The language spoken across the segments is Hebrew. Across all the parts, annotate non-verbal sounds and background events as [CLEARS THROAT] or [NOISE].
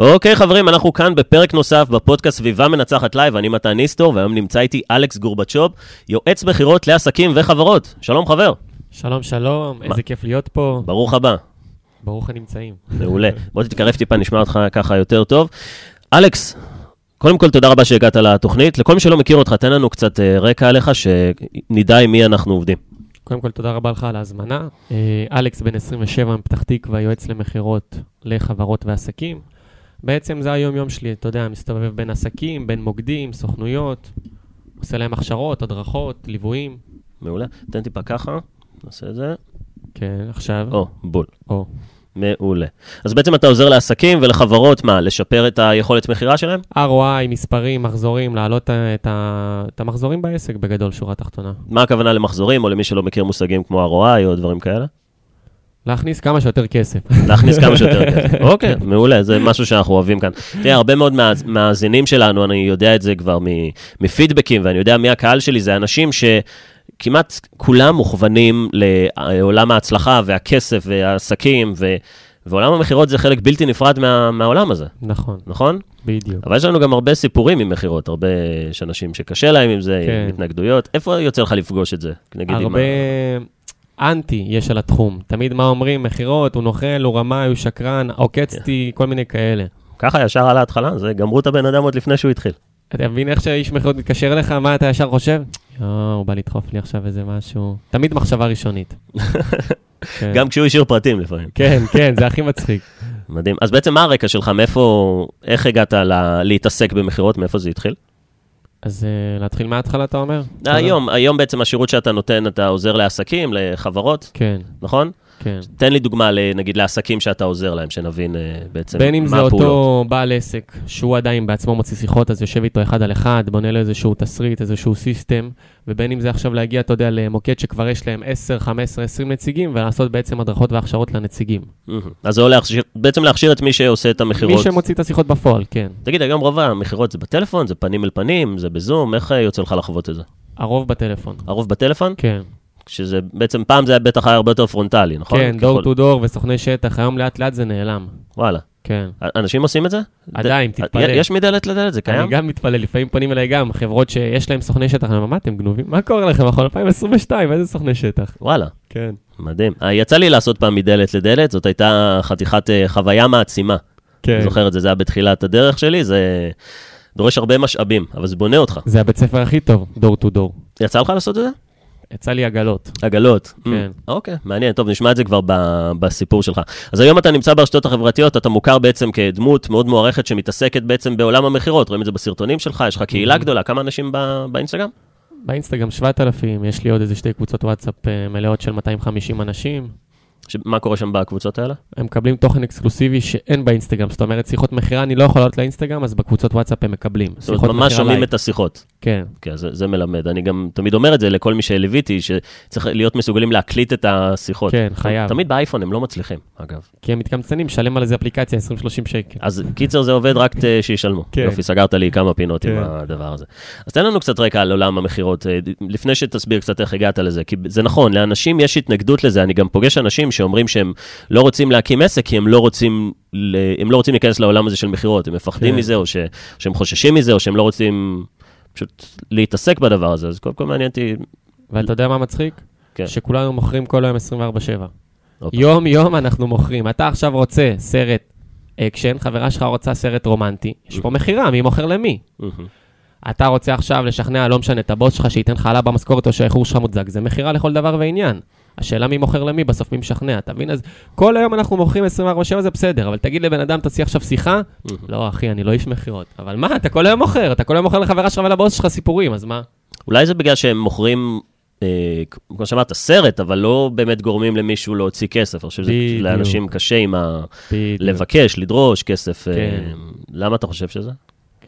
אוקיי, חברים, אנחנו כאן בפרק נוסף בפודקאסט סביבה מנצחת לייב, אני מתן ניסטור, והיום נמצא איתי אלכס גורבצ'וב, יועץ מכירות לעסקים וחברות. שלום, חבר. שלום, שלום, מה? איזה כיף להיות פה. ברוך הבא. ברוך הנמצאים. מעולה. בוא תתקרב טיפה, נשמע אותך ככה יותר טוב. אלכס, קודם כל, תודה רבה שהגעת לתוכנית. לכל מי שלא מכיר אותך, תן לנו קצת אה, רקע עליך, שנדע עם מי אנחנו עובדים. קודם כל, תודה רבה לך על ההזמנה. אה, אלכס, בן 27, מפתח תקווה, יועץ למכירות לחברות ועסקים. בעצם זה היום-יום שלי, אתה יודע, מסתובב בין עסקים, בין מוקדים, סוכנויות, עושה להם הכשרות, הדרכות, ליוויים. מעולה. תן טיפה ככה, נעשה את זה. כן, עכשיו. או, בול. או. מעולה. אז בעצם אתה עוזר לעסקים ולחברות, מה, לשפר את היכולת מכירה שלהם? ROI, מספרים, מחזורים, להעלות את, ה... את המחזורים בעסק בגדול, שורה תחתונה. מה הכוונה למחזורים, או למי שלא מכיר מושגים כמו ROI או דברים כאלה? להכניס כמה שיותר כסף. [LAUGHS] להכניס כמה שיותר כסף. [LAUGHS] אוקיי, מעולה, זה משהו שאנחנו אוהבים כאן. תראה, הרבה מאוד מה- מהמאזינים שלנו, אני יודע את זה כבר מפידבקים, ואני יודע מי הקהל שלי, זה אנשים שכמעט כולם מוכוונים לעולם ההצלחה והכסף והעסקים, ו... ועולם המכירות זה חלק בלתי נפרד מה, מהעולם הזה, נכון, נכון? בדיוק. אבל יש לנו גם הרבה סיפורים עם מכירות, הרבה יש אנשים שקשה להם עם זה, כן. עם התנגדויות. איפה יוצא לך לפגוש את זה? נגיד עם הרבה אנטי יש על התחום. תמיד מה אומרים? מכירות, הוא נוכל, הוא רמאי, הוא שקרן, עוקץ כן. כל מיני כאלה. ככה ישר על ההתחלה, זה גמרו את הבן אדם עוד לפני שהוא התחיל. אתה מבין איך שאיש מכירות מתקשר אליך, מה אתה ישר חושב? יואו, הוא בא לדחוף לי עכשיו איזה משהו. תמיד מחשבה ראשונית. כן. [LAUGHS] גם כשהוא השאיר פרטים לפעמים. כן, כן, זה הכי מצחיק. מדהים. אז בעצם מה הרקע שלך? מאיפה, איך הגעת ל- להתעסק במכירות? מאיפה זה התחיל? אז אה, להתחיל מההתחלה, אתה אומר? היום, היום בעצם השירות שאתה נותן, אתה עוזר לעסקים, לחברות, כן, נכון? כן. תן לי דוגמה, נגיד, לעסקים שאתה עוזר להם, שנבין אה, בעצם בין אם מה זה הפעולות. אותו בעל עסק, שהוא עדיין בעצמו מוציא שיחות, אז יושב איתו אחד על אחד, בונה לו איזשהו תסריט, איזשהו סיסטם, ובין אם זה עכשיו להגיע, אתה יודע, למוקד שכבר יש להם 10, 15, 20 נציגים, ולעשות בעצם הדרכות והכשרות לנציגים. אז זה להכשיר, בעצם להכשיר את מי שעושה את מי המכירות. שמוציא את השיחות בפועל, כן. תגיד, היום רוב המכירות זה בטלפון, זה פנים אל פנים, זה בזום, איך אה, יוצא לך לחוות את זה? הרוב בטלפון. הרוב בטלפון? כן, שזה בעצם, פעם זה היה בטח היה הרבה יותר פרונטלי, נכון? כן, דור טו דור וסוכני שטח, היום לאט לאט זה נעלם. וואלה. כן. אנשים עושים את זה? עדיין, תתפלא. יש מדלת לדלת, זה קיים? אני גם מתפלא, לפעמים פונים אליי גם, חברות שיש להם סוכני שטח, אני אומר, מה אתם דפוקים? מה קורה לכם? אנחנו 2022, איזה סוכני שטח? וואלה, כן. מדהים. אה, יצא לי לעשות פעם מדלת לדלת, זאת הייתה חתיכת אה, חוויה מעצימה. כן. זוכר את זה, זה היה בתחילת הדרך שלי, זה דורש הרבה משאבים, אבל זה בונה אותך. זה הבית ספר הכי טוב, דור טו דור. יצא לך לעשות את זה? יצא לי עגלות. עגלות. כן. Mm, אוקיי, מעניין, טוב, נשמע את זה כבר ב- בסיפור שלך. אז היום אתה נמצא ברשתות החברתיות, אתה מוכר בעצם כדמות מאוד מוערכת שמתעסקת בעצם בעולם המכירות, רואים את זה בסרטונים שלך, יש לך קהילה Mhm. גדולה, כמה אנשים ב- באינסטגרם? באינסטגרם 7,000, יש לי עוד איזה שתי קבוצות וואטסאפ אה, מלאות של 250 אנשים. ש- מה קורה שם בקבוצות האלה? הם מקבלים תוכן אקסקלוסיבי שאין באינסטגרם, זאת אומרת, שיחות מכירה אני לא יכול לעלות לאינסטגרם, אז בקבוצות וואטסאפ הם מקבלים. זאת אומרת, ממש שומעים. את השיחות. כן, כן, זה, זה מלמד. אני גם תמיד אומר את זה לכל מי שליוויתי, שצריך להיות מסוגלים להקליט את השיחות. כן, חייב. תמיד באייפון הם לא מצליחים, אגב. כי הם מתקמצנים, שלם על איזה אפליקציה 20-30 שקל. אז קיצר זה עובד רק ת- שישלמו. כן. יופי, סגרת לי כמה פינות עם כן. הדבר הזה. אז תן לנו קצת רקע על עולם המכירות, אה, לפני שתסביר קצת איך הגעת לזה, כי זה נכון, לאנשים יש התנגדות לזה, אני גם פוגש אנשים שאומרים שהם לא רוצים להקים עסק, כי הם לא רוצים, ל- הם לא רוצים להיכנס לעולם הזה של מכירות, הם מפחדים כן. מזה, או ש- שהם חוששים מזה, או שהם לא רוצים פשוט להתעסק בדבר הזה, אז קודם כל מעניין אותי... ואתה יודע מה מצחיק? כן. שכולנו מוכרים כל היום 24/7. הופה. יום-יום אנחנו מוכרים. אתה עכשיו רוצה סרט אקשן, חברה שלך רוצה סרט רומנטי, יש פה מכירה, מי מוכר למי? אתה רוצה עכשיו לשכנע, לא משנה, את הבוס שלך שייתן לך העלאה במשכורת או שהאיחור שלך מוצדק, זה מכירה לכל דבר ועניין. השאלה מי מוכר למי, בסוף מי משכנע, אתה מבין? אז כל היום אנחנו מוכרים 24/7 זה בסדר, אבל תגיד לבן אדם, תעשי עכשיו שיחה. לא אחי, אני לא איש מכירות. אבל מה, אתה כל היום מוכר, אתה כל היום מוכר לחברה שלך ולבוס שלך סיפורים, אז מה? אולי זה בגלל שהם מוכרים, אה, כמו שאמרת, סרט, אבל לא באמת גורמים למישהו להוציא כסף. אני חושב שזה. לאנשים קשה עם ה... בדיוק. לבקש, לדרוש כסף. אה, כן. למה אתה חושב שזה?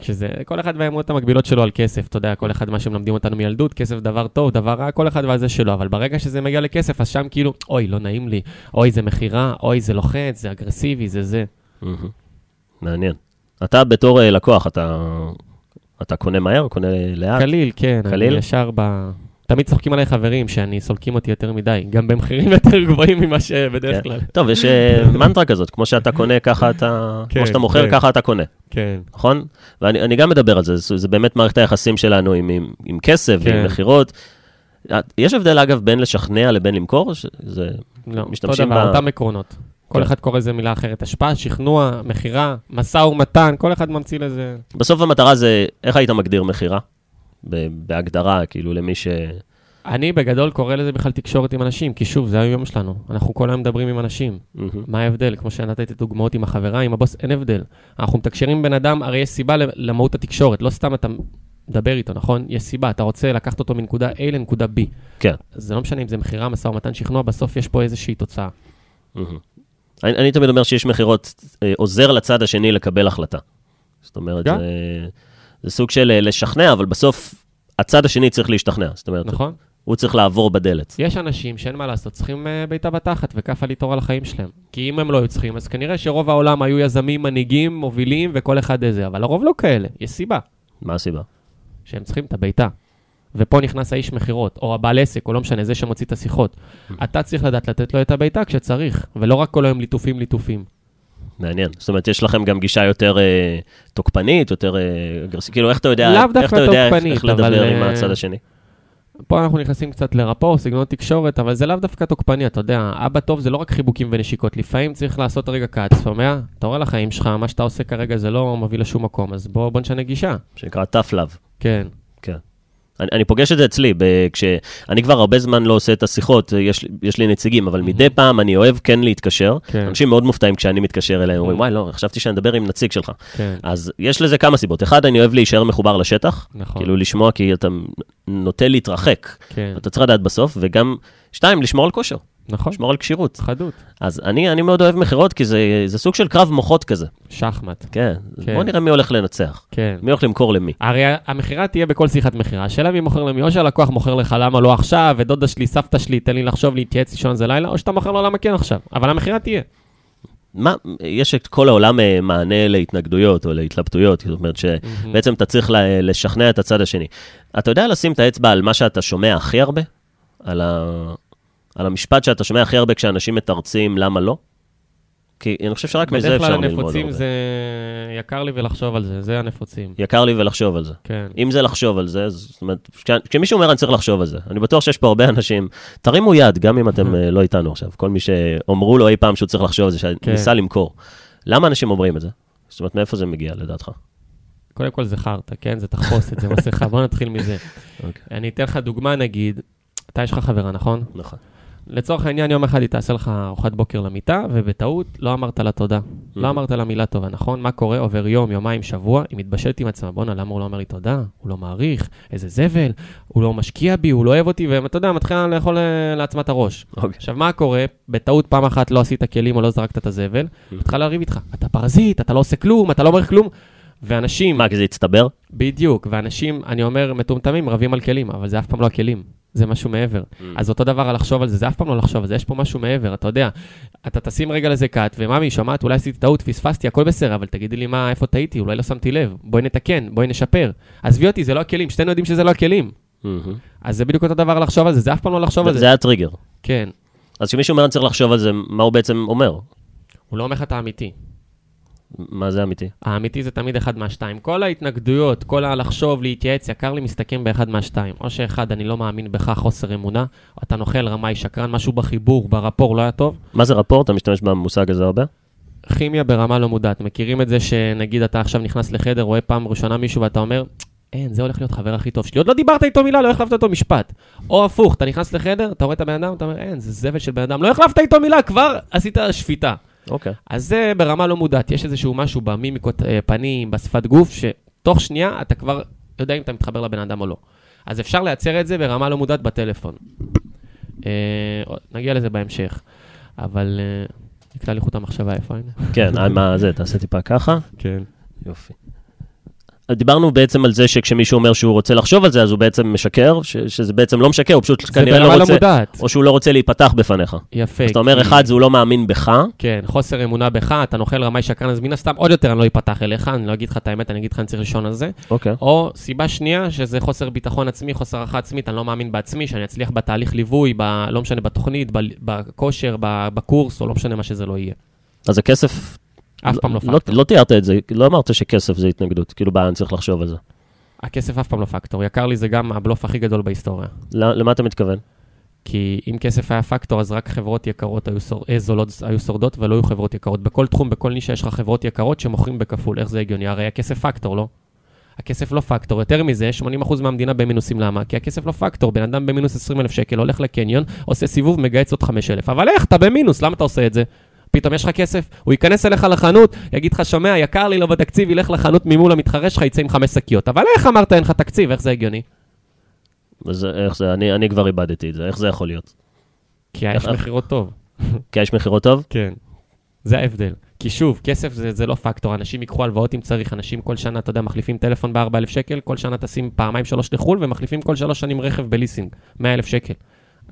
שזה, כל אחד והאמונות המקבילות שלו על כסף, אתה יודע, כל אחד מה שמלמדים אותנו מילדות, כסף דבר טוב, דבר רע, כל אחד והזה שלו, אבל ברגע שזה מגיע לכסף, אז שם כאילו, אוי, לא נעים לי, אוי, זה מכירה, אוי, זה לוחץ, זה אגרסיבי, זה זה. מעניין. אתה בתור אה, לקוח, אתה, אתה קונה מהר, קונה לאט? קליל, כן, קליל? אני ישר ב... תמיד צוחקים עליי חברים שאני סולקים אותי יותר מדי, גם במחירים [LAUGHS] יותר גבוהים ממה שבדרך כן. כלל. טוב, יש אה, [LAUGHS] מנטרה כזאת, כמו שאתה קונה, ככה אתה, כן, כמו שאתה מוכר, כן. ככה אתה קונה, כן. נכון? ואני אני גם מדבר על זה, זה, זה באמת מערכת היחסים שלנו עם, עם, עם כסף כן. ועם מכירות. יש הבדל, אגב, בין לשכנע לבין למכור? זה... לא, אותו משתמשים דבר, ב- אותם עקרונות. כל כן. אחד קורא לזה מילה אחרת, השפעה, שכנוע, מכירה, משא ומתן, כל אחד ממציא לזה. בסוף המטרה זה, איך היית מגדיר מכירה? בהגדרה, כאילו, למי ש... אני בגדול קורא לזה בכלל תקשורת עם אנשים, כי שוב, זה היום שלנו. אנחנו כל היום מדברים עם אנשים. מהמם. מה ההבדל? כמו שנתתי דוגמאות עם החברה, עם הבוס, אין הבדל. אנחנו מתקשרים בן אדם, הרי יש סיבה למהות התקשורת, לא סתם אתה מדבר איתו, נכון? יש סיבה, אתה רוצה לקחת אותו מנקודה A לנקודה B. כן. זה לא משנה אם זה מכירה, משא ומתן, שכנוע, בסוף יש פה איזושהי תוצאה. מהמם. אני, אני תמיד אומר שיש מכירות, אה, עוזר לצד השני לקבל החלטה. זאת אומרת, גם. זה, זה סוג של אה, לשכנע, אבל בסוף הצד השני צריך להשתכנע. זאת אומרת, נכון? הוא צריך לעבור בדלת. יש אנשים שאין מה לעשות, צריכים אה, בעיטה בתחת וכאפה ליטור על החיים שלהם. כי אם הם לא היו צריכים, אז כנראה שרוב העולם היו יזמים, מנהיגים, מובילים וכל אחד איזה, אבל הרוב לא כאלה, יש סיבה מה הסיבה? שהם צריכים את הבעיטה. ופה נכנס האיש מכירות, או הבעל עסק, או לא משנה, זה שמוציא את השיחות. אתה צריך לדעת לתת לו את הבעיטה כשצריך, ולא רק כל היום ליטופים ליטופים. מעניין. זאת אומרת, יש לכם גם גישה יותר אה, תוקפנית, יותר אה, אגרסיבית. כאילו, איך אתה יודע, לאו איך דווקא יודע איך, תוקפנית, איך לדבר אבל, עם אה, הצד השני? פה אנחנו נכנסים קצת לרפור, סגנון תקשורת, אבל זה לאו דווקא תוקפני, אתה יודע, אבא טוב זה לא רק חיבוקים ונשיקות, לפעמים צריך לעשות רגע קאץ, שומע? אתה רואה לחיים שלך, מה שאתה עושה כרגע זה לא מביא לשום מקום, אז בוא, בוא נשנה גישה. שנקרא tough love. כן, אני, אני פוגש את זה אצלי, כשאני כבר הרבה זמן לא עושה את השיחות, יש, יש לי נציגים, אבל מדי פעם אני אוהב כן להתקשר. כן, אנשים מאוד מופתעים כשאני מתקשר אליהם, אומרים, וואי, לא, חשבתי שאני אדבר עם נציג שלך. כן, אז יש לזה כמה סיבות. אחד, אני אוהב להישאר מחובר לשטח, נכון, כאילו לשמוע, כי אתה נוטה להתרחק. כן, אתה צריך לדעת בסוף, וגם, שתיים, לשמור על כושר, נכון, לשמור על כשירות. חדות, אז אני, אני מאוד אוהב מכירות, כי זה, זה סוג של קרב מוחות כזה. שחמט, כן. כן. בוא נראה מי הולך לנצח. כן. מי הולך למכור למי. הרי המכירה תהיה בכל שיחת מכירה, השאלה מי מוכר למי, או שהלקוח מוכר לך למה לא עכשיו, ודודה שלי, סבתא שלי, תן לי לחשוב, להתייעץ, לישון זה לילה, או שאתה מוכר לו למה כן עכשיו, אבל המכירה תהיה. מה, יש את כל העולם אה, מענה להתנגדויות או להתלבטויות, זאת אומרת שבעצם אתה צריך לשכנע את הצד השני. אתה יודע לשים את האצבע על מה שאתה שומע הכי הרבה? על, ה... על המשפט שאתה שומע הכי הרבה כשאנשים מתרצים למה לא? כי אני חושב שרק מזה בדרך אפשר כלל ללמוד הנפוצים הרבה. זה יקר לי ולחשוב על זה, זה הנפוצים. יקר לי ולחשוב על זה. כן. אם זה לחשוב על זה, זאת אומרת, כש- כשמישהו אומר אני צריך לחשוב על זה, אני בטוח שיש פה הרבה אנשים, תרימו יד, גם אם אתם [LAUGHS] אה, לא איתנו עכשיו, כל מי שאומרו לו אי פעם שהוא צריך לחשוב על זה, כן. שניסה למכור. למה אנשים אומרים את זה? זאת אומרת, מאיפה זה מגיע לדעתך? קודם כל זה חרטא, כן? זה תחפושת, זה מסכה, בוא נתחיל מזה. [LAUGHS] אוקיי. אני אתן לך דוגמה, נגיד, אתה יש לך חברה, נכון? נכון. לצורך העניין, יום אחד היא תעשה לך ארוחת בוקר למיטה, ובטעות לא אמרת לה תודה. לא אמרת לה מילה טובה, נכון? מה קורה? עובר יום, יומיים, שבוע, היא מתבשלת עם עצמה, בואנה, למה הוא לא אומר לי תודה? הוא לא מעריך, איזה זבל, הוא לא משקיע בי, הוא לא אוהב אותי, ואתה יודע, מתחילה לאכול אה, לעצמה את הראש. אוקיי. עכשיו, מה קורה? בטעות פעם אחת לא עשית כלים או לא זרקת את הזבל, מתחילה לריב איתך. אתה פרזיט, אתה לא עושה כלום, אתה לא אומר כלום. ואנשים, מה, כי זה הצטבר? בדיוק, ואנשים, אני אומר, מטומטמים, רבים על כלים, אבל זה אף פעם לא הכלים, זה משהו מעבר. אז אותו דבר לחשוב על זה, זה אף פעם לא לחשוב על זה, יש פה משהו מעבר, אתה יודע. אתה תשים רגע לזה קאט, וממי, שומעת, אולי עשיתי טעות, פספסתי, הכל בסדר, אבל תגידי לי מה, איפה טעיתי, אולי לא שמתי לב, בואי נתקן, בואי נשפר. עזבי אותי, זה לא הכלים, שתינו יודעים שזה לא הכלים. מהמם. אז זה בדיוק אותו דבר לחשוב על זה, זה אף פעם לא לחשוב על זה זה. היה הטריגר. כן. אז כשמישהו אומר אני צריך לחשוב על זה, מה הוא בעצם אומר? הוא לא אומר לך את האמיתי. מה זה אמיתי? האמיתי זה תמיד אחד מהשתיים. כל ההתנגדויות, כל הלחשוב, להתייעץ, יקר לי, מסתכם באחד מהשתיים. או שאחד, אני לא מאמין בך, חוסר אמונה, אתה נוכל, רמאי, שקרן, משהו בחיבור, ברפור, לא היה טוב. מה זה רפורט? אתה משתמש במושג הזה הרבה? כימיה ברמה לא מודעת. מכירים את זה שנגיד אתה עכשיו נכנס לחדר, רואה פעם ראשונה מישהו ואתה אומר, אין, זה הולך להיות חבר הכי טוב שלי. עוד לא דיברת איתו מילה, לא החלפת אותו משפט. או הפוך, אתה נכנס לחדר, אתה רואה את הבן אדם, אתה אומר, אין, זה זבל של בן אדם, לא החלפת איתו מילה, כבר עשית שפיטה. אוקיי. אז זה ברמה לא מודעת, יש איזשהו משהו במימיקות אה, פנים, בשפת גוף, שתוך שנייה אתה כבר יודע אם אתה מתחבר לבן אדם או לא. אז אפשר לייצר את זה ברמה לא מודעת בטלפון. אה, נגיע לזה בהמשך, אבל אה, נקטע לי חוט המחשבה איפה אני. כן, מה זה, תעשה טיפה ככה. כן. יופי. דיברנו בעצם על זה שכשמישהו אומר שהוא רוצה לחשוב על זה, אז הוא בעצם משקר, ש- שזה בעצם לא משקר, הוא פשוט זה כנראה ברמה לא לא רוצה, מודעת. או שהוא לא רוצה להיפתח בפניך. יפה. אז אתה אומר, כי- אחד, זה הוא לא מאמין בך, כן, חוסר אמונה בך, אתה נוכל רמאי שקרן, אז מן הסתם עוד יותר אני לא אפתח אליך, אני לא אגיד לך את האמת, אני אגיד לך אני צריך לישון על זה. אוקיי. או סיבה שנייה, שזה חוסר ביטחון עצמי, חוסר הערכה עצמית, אני לא מאמין בעצמי, שאני אצליח בתהליך ליווי, ב, לא משנה, בתוכנית, ב, בכושר, ב, בקורס, או לא משנה מה שזה לא יהיה. אז הכסף... אף פעם לא לא, פקטור. לא תיארת את זה, לא אמרת שכסף זה התנגדות, כאילו, בא, אני צריך לחשוב על זה. הכסף אף פעם לא פקטור, יקר לי זה גם הבלוף הכי גדול בהיסטוריה. ל- למה אתה מתכוון? כי אם כסף היה פקטור, אז רק חברות יקרות היו, שור... אה, זולות היו שורדות ולא היו חברות יקרות. בכל תחום, בכל נישה יש לך חברות יקרות שמוכרים בכפול. איך זה הגיוני? הרי הכסף פקטור, לא? הכסף לא פקטור. יותר מזה, 80% מהמדינה במינוסים. למה? כי הכסף לא פקטור. בן אדם במינוס 20,000 שקל, הולך לקניון, עושה סיבוב, מגייס עוד 5,000. אבל איך? אתה במינוס, למה אתה עושה את זה? פתאום יש לך כסף, הוא ייכנס אליך לחנות, יגיד לך, שומע, יקר לי, לא בתקציב, ילך לחנות ממול המתחרה שלך, יצא עם חמש שקיות. אבל איך אמרת אין לך תקציב? איך זה הגיוני? אז איך זה, אני, אני כבר איבדתי את זה, איך זה יכול להיות? כי יש איך- מכירות טוב. כי יש מכירות טוב? כן. זה ההבדל. כי שוב, כסף זה, זה לא פקטור, אנשים ייקחו הלוואות אם צריך, אנשים כל שנה, אתה יודע, מחליפים טלפון ב-4,000 שקל, כל שנה טסים פעמיים שלוש לחו"ל, ומחליפים כל שלוש שנים רכב בליסינג, 100,000 שקל.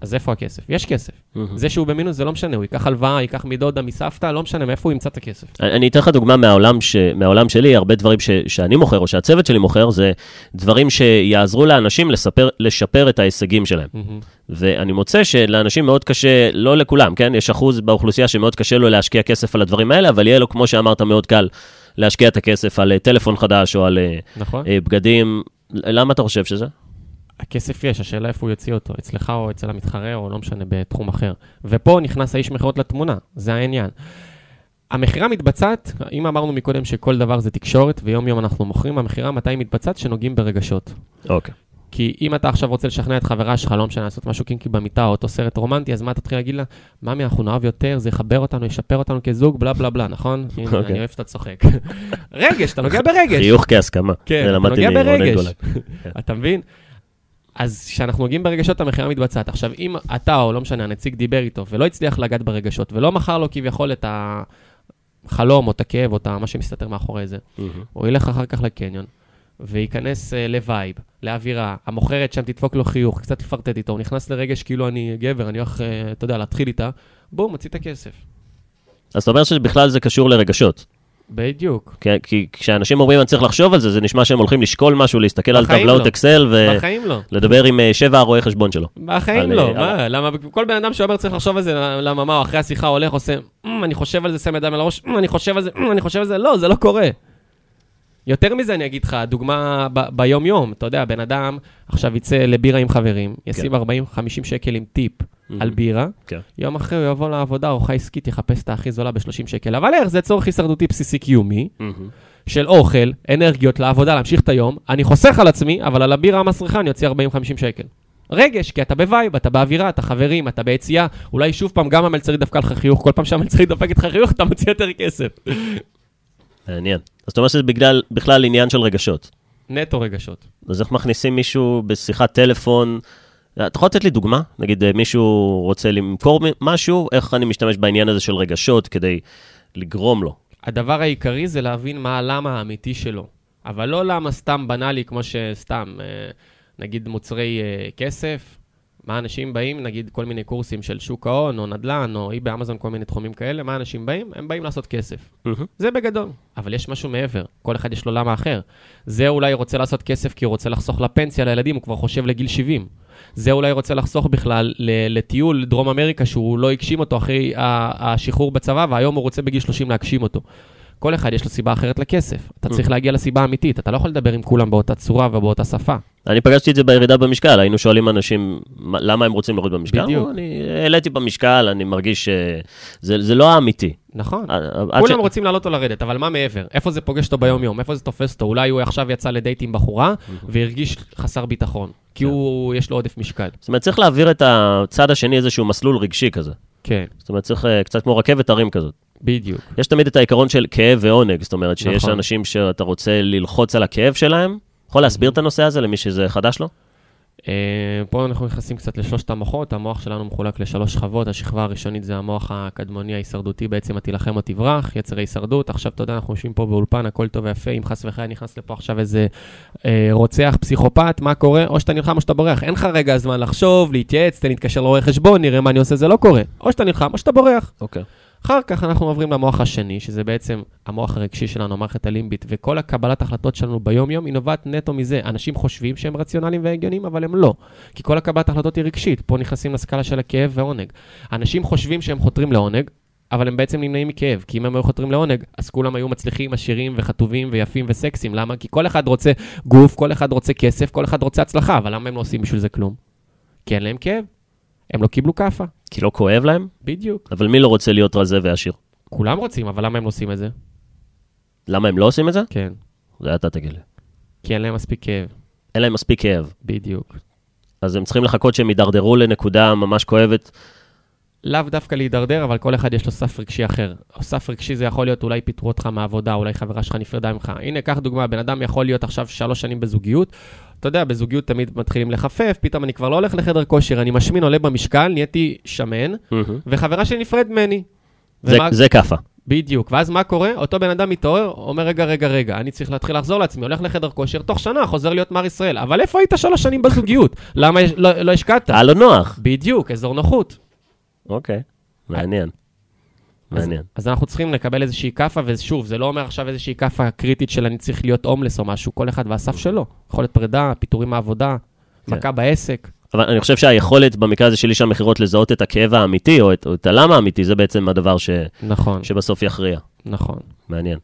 אז איפה הכסף? יש כסף. זה שהוא במינוס זה לא משנה, הוא ייקח הלוואה, ייקח מדודה, מסבתא, לא משנה, מאיפה הוא ימצא את הכסף. אני אני אתן לך דוגמה מהעולם, ש, מהעולם שלי, הרבה דברים ש, שאני מוכר, או שהצוות שלי מוכר, זה דברים שיעזרו לאנשים לספר, לשפר את ההישגים שלהם. מהמם. ואני מוצא שלאנשים מאוד קשה, לא לכולם, כן? יש אחוז באוכלוסייה שמאוד קשה לו להשקיע כסף על הדברים האלה, אבל יהיה לו, כמו שאמרת, מאוד קל להשקיע את הכסף על אה, טלפון חדש או על אה, נכון? אה, בגדים. למה אתה חושב שזה? הכסף יש, השאלה איפה הוא יוציא אותו, אצלך או אצל המתחרה, או לא משנה, בתחום אחר. ופה נכנס האיש מכירות לתמונה, זה העניין. המכירה מתבצעת, אם אמרנו מקודם שכל דבר זה תקשורת, ויום יום אנחנו מוכרים, המכירה מתי היא מתבצעת? שנוגעים ברגשות. אוקיי. כי אם אתה עכשיו רוצה לשכנע את חברה שלך, לא משנה, לעשות משהו קינקי במיטה או אותו סרט רומנטי, אז מה תתחיל להגיד לה? ממי, אנחנו נאהב יותר, זה יחבר אותנו, ישפר אותנו כזוג, בלה בלה בלה, נכון? הנה, אוקיי. אני אוהב שאתה צוחק. [LAUGHS] רגש, אתה נוגע ברגש. חיוך כהסכמה. כן, אתה נוגע ברגש. [LAUGHS] אתה מבין? אז כשאנחנו נוגעים ברגשות, המכירה מתבצעת. עכשיו, אם אתה, או לא משנה, הנציג דיבר איתו, ולא הצליח לגעת ברגשות, ולא מכר לו כביכול את החלום, או את הכאב, או את מה שמסתתר מאחורי זה, מהמם. הוא ילך אחר כך לקניון, וייכנס uh, ל vibe, לאווירה, המוכרת שם תדפוק לו חיוך, קצת תפלרטט איתו, הוא נכנס לרגש כאילו אני גבר, אני הולך, uh, אתה יודע, להתחיל איתה, בום, מוציא את הכסף. אז אתה אומר שבכלל זה קשור לרגשות. בדיוק. כי, כי כשאנשים אומרים אני צריך לחשוב על זה, זה נשמע שהם הולכים לשקול משהו, להסתכל על טבלאות לא. אקסל בחיים לא. ולדבר עם אה, שבע הרואה חשבון שלו. בחיים על- לא, על- מה, למה כל בן אדם שאומר צריך לחשוב על זה, למה מה, אחרי השיחה הולך, עושה, "אמ, אני חושב על זה, שם ידיים על הראש, "אמ, אני חושב על זה, "אמ, אני חושב על זה, לא, זה לא קורה. יותר מזה אני אגיד לך, דוגמה ב- ביום-יום, אתה יודע, בן אדם עכשיו יצא לבירה עם חברים, ישים 40-50 שקל עם טיפ על בירה, כן. יום אחרי הוא יבוא לעבודה, ארוחה עסקית, יחפש את הכי זולה ב-30 שקל, אבל איך, זה צורך הישרדותי בסיסי קיומי, מהמם. של אוכל, אנרגיות לעבודה, להמשיך את היום, אני חוסך על עצמי, אבל על הבירה המסריחה אני אוציא 40-50 שקל. רגש, כי אתה ב vibe, אתה באווירה, אתה חברים, אתה ביציאה, אולי שוב פעם גם המלצרית דפקה לך חיוך, כל פעם שהמלצרית דופקת לך חיוך, אתה מוציא יותר כסף. מעניין. אז אתה אומר שזה בגלל, בכלל עניין של רגשות. נטו רגשות. אז איך מכניסים מישהו בשיחת טלפון? אתה יכול לתת לי דוגמה? נגיד אה, מישהו רוצה למכור משהו, איך אני משתמש בעניין הזה של רגשות כדי לגרום לו? הדבר העיקרי זה להבין מה הלמה האמיתי שלו. אבל לא למה סתם בנאלי, כמו שסתם, אה, נגיד מוצרי אה, כסף, מה אנשים באים, נגיד כל מיני קורסים של שוק ההון, או נדל"ן, או אי באמזון, כל מיני תחומים כאלה, מה אנשים באים? הם באים לעשות כסף. מהמם. זה בגדול. אבל יש משהו מעבר, כל אחד יש לו למה אחר. זה אולי רוצה לעשות כסף כי הוא רוצה לחסוך לפנסיה לילדים, הוא כבר חושב לגיל 70. זה אולי רוצה לחסוך בכלל לטיול לדרום אמריקה שהוא לא הגשים אותו אחרי השחרור בצבא, והיום הוא רוצה בגיל 30 להגשים אותו. כל אחד יש לו סיבה אחרת לכסף. אתה צריך להגיע לסיבה האמיתית, אתה לא יכול לדבר עם כולם באותה צורה ובאותה שפה. אני פגשתי את זה בירידה במשקל, היינו שואלים אנשים מה- למה הם רוצים להוריד במשקל. בדיוק. אני העליתי במשקל, אני מרגיש שזה זה לא האמיתי. נכון. עד- עד כולם ש- רוצים לעלות או לרדת, אבל מה מעבר? איפה זה פוגש אותו ביום-יום? איפה זה תופס אותו? אולי הוא עכשיו יצא לדייט עם בחורה והרגיש חסר ביטחון, כי הוא, יש לו עודף משקל. זאת אומרת, צריך להעביר את הצד השני איזשהו מסלול רגשי כזה. כן, זאת אומרת, צריך אה, קצת כמו רכבת הרים כזאת. בדיוק. יש תמיד את העיקרון של כאב ועונג, זאת אומרת שיש נכון. אנשים שאתה רוצה ללחוץ על הכאב שלהם. יכול להסביר את הנושא הזה למי שזה חדש לו? אה, פה אנחנו נכנסים קצת לשלושת המוחות, המוח שלנו מחולק לשלוש שכבות, השכבה הראשונית זה המוח הקדמוני ההישרדותי, בעצם התילחם או תברח, יצר ההישרדות. עכשיו, אתה יודע, אנחנו יושבים פה באולפן, הכל טוב ויפה, אם חס וחלילה נכנס לפה עכשיו איזה אה, רוצח, פסיכופת, מה קורה? או שאתה נלחם או שאתה בורח. אין לך רגע זמן לחשוב, להתייעץ, תן להתקשר לרואה חשבון, נראה מה אני עושה, זה לא קורה. או שאתה נלחם או שאתה בורח. אוקיי. אחר כך אנחנו עוברים למוח השני, שזה בעצם המוח הרגשי שלנו, המערכת הלימבית, וכל הקבלת החלטות שלנו ביום-יום היא נובעת נטו מזה. אנשים חושבים שהם רציונליים והגיוניים, אבל הם לא. כי כל הקבלת החלטות היא רגשית. פה נכנסים לסקאלה של הכאב ועונג. אנשים חושבים שהם חותרים לעונג, אבל הם בעצם נמנעים מכאב. כי אם הם היו חותרים לעונג, אז כולם היו מצליחים, עשירים וחטובים ויפים וסקסים. למה? כי כל אחד רוצה גוף, כל אחד רוצה כסף, כל אחד רוצה הצלחה, אבל למה הם לא עושים בשביל זה כלום? כי אין להם כאב. הם לא קיבלו כאפה. כי לא כואב להם? בדיוק. אבל מי לא רוצה להיות רזה ועשיר? כולם רוצים, אבל למה הם לא עושים את זה? למה הם לא עושים את זה? כן. זה אתה תגיד לי. כי אין להם מספיק כאב. אין להם מספיק כאב. בדיוק. אז הם צריכים לחכות שהם יידרדרו לנקודה ממש כואבת. לאו דווקא להידרדר, אבל כל אחד יש לו סף רגשי אחר. סף רגשי זה יכול להיות אולי פיטרו אותך מהעבודה, אולי חברה שלך נפרדה ממך. הנה, קח דוגמה, בן אדם יכול להיות עכשיו שלוש שנים בזוגיות. אתה יודע, בזוגיות תמיד מתחילים לחפף, פתאום אני כבר לא הולך לחדר כושר, אני משמין, עולה במשקל, נהייתי שמן, וחברה שלי נפרד ממני. זה, ומה- זה כאפה. בדיוק, ואז מה קורה? אותו בן אדם מתעורר, אומר, רגע, רגע, רגע, אני צריך להתחיל לחזור לעצמי, הולך לחדר כושר, תוך שנה חוזר להיות מר ישראל. אבל איפה היית שלוש שנים בזוגיות? למה לא, לא השקעת? היה לו נוח. בדיוק, אזור נוחות. אוקיי, מעניין. מעניין. אז אנחנו צריכים לקבל איזושהי כאפה, ושוב, זה לא אומר עכשיו איזושהי כאפה קריטית של אני צריך להיות הומלס או משהו, כל אחד והסף שלו. יכול להיות פרידה, פיטורים מהעבודה, כן. מכה בעסק. אבל אני חושב שהיכולת במקרה הזה של איש המכירות לזהות את הכאב האמיתי, או את, או את הלמה האמיתי, זה בעצם הדבר ש, נכון, שבסוף יכריע. נכון. מעניין.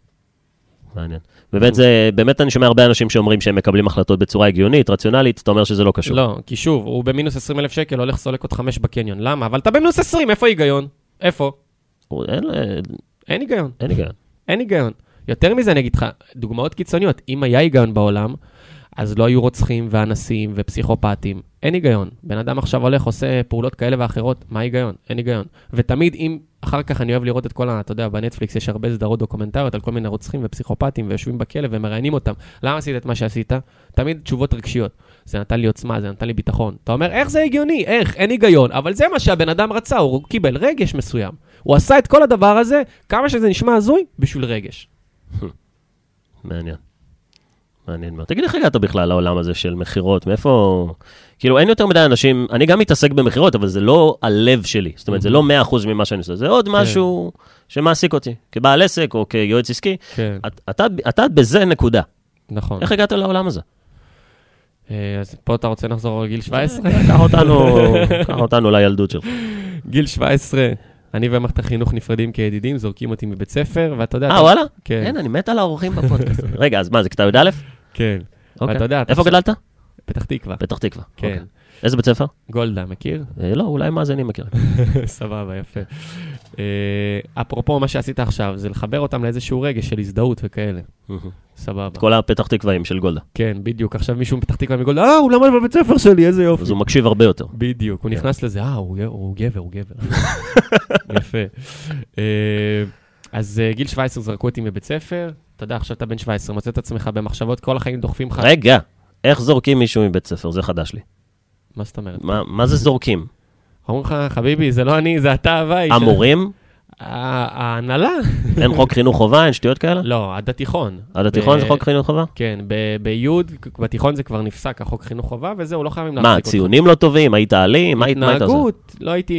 מעניין. באמת, זה, באמת אני שומע הרבה אנשים שאומרים שהם מקבלים החלטות בצורה הגיונית, רציונלית, אתה אומר שזה לא קשור. לא, כי שוב, הוא במינוס 20 אלף שקל, הולך סולק עוד חמש בקניון. למה? אבל אתה במינוס 20, איפה ההיגיון? איפה? אין, אין היגיון. אין היגיון. אין היגיון. יותר מזה, אני אגיד לך, דוגמאות קיצוניות. אם היה היגיון בעולם, אז לא היו רוצחים ואנסים ופסיכופטים. אין היגיון. בן אדם עכשיו הולך, עושה פעולות כאלה ואחרות, מה ההיגיון? אין היגיון. ותמיד אם, אחר כך אני אוהב לראות את כל ה... אתה יודע, בנטפליקס יש הרבה סדרות דוקומנטריות על כל מיני רוצחים ופסיכופטים, ויושבים בכלא ומראיינים אותם. למה עשית את מה שעשית? תמיד תשובות רגשיות. זה נתן לי עוצמה, זה נתן לי ביטחון. אתה אומר, איך זה הגיוני? איך? אין היגיון. אבל זה מה שהבן אדם רצה, הוא קיבל רגש מסוים. הוא עשה את כל הדבר הזה, כמה שזה נשמע הזוי, בשביל רגש. [LAUGHS] מעניין. מעניין מאוד. תגיד, איך הגעת בכלל לעולם הזה של מכירות? מאיפה... כאילו, אין יותר מדי אנשים, אני גם מתעסק במכירות, אבל זה לא הלב שלי. זאת אומרת, זה לא 100% ממה שאני עושה, זה עוד משהו שמעסיק אותי, כבעל עסק או כיועץ עסקי. כן. את- אתה, בזה נקודה. נכון. איך הגעת לעולם הזה? אה, אז פה אתה רוצה לחזור לגיל 17? קח [LAUGHS] אותנו, קח אותנו לילדות שלך. גיל 17, אני ומערכת החינוך נפרדים כידידים, זורקים אותי מבית ספר, ואתה יודע... אה, וואלה? כן, כן, אני מת על האורחים בפודקאסט. רגע, אז מה, זה כיתה י"א? כן. אוקיי. ואתה יודע, אתה איפה גדלת? פתח תקווה. פתח תקווה. כן. אוקיי. איזה בית ספר? גולדה, מכיר? אה, לא, אולי מאזינים מכירים. [LAUGHS] סבבה, יפה. אה, אפרופו מה שעשית עכשיו, זה לחבר אותם לאיזשהו רגש של הזדהות וכאלה. סבבה. כל הפתח תקוואים של גולדה. כן, בדיוק. עכשיו מישהו מפתח תקווה מגולדה, אה, הוא למד בבית ספר שלי, איזה יופי. אז הוא מקשיב הרבה יותר. בדיוק, הוא כן. נכנס לזה, אה, הוא הוא גבר, הוא גבר. [LAUGHS] יפה. אז אה, גיל 17 זרקו אותי מבית ספר, אתה יודע, עכשיו אתה בן 17, מוצא את עצמך במחשבות, כל החיים דוחפים לך. רגע, איך זורקים מישהו מבית ספר? זה חדש לי. מה זאת אומרת? מה מה זה זורקים? אומרים לך, חביבי, זה לא אני, זה אתה הבית. המורים? ההנהלה? אין חוק חינוך חובה? אין שטויות כאלה? לא, עד התיכון. עד התיכון זה חוק חינוך חובה? כן, ב- בי', בתיכון זה כבר נפסק, החוק חינוך חובה, וזהו, לא חייבים מה, להחזיק אותך. ציונים לא טובים? היית אלים? מה היית מה עושה? התנהגות, לא הייתי,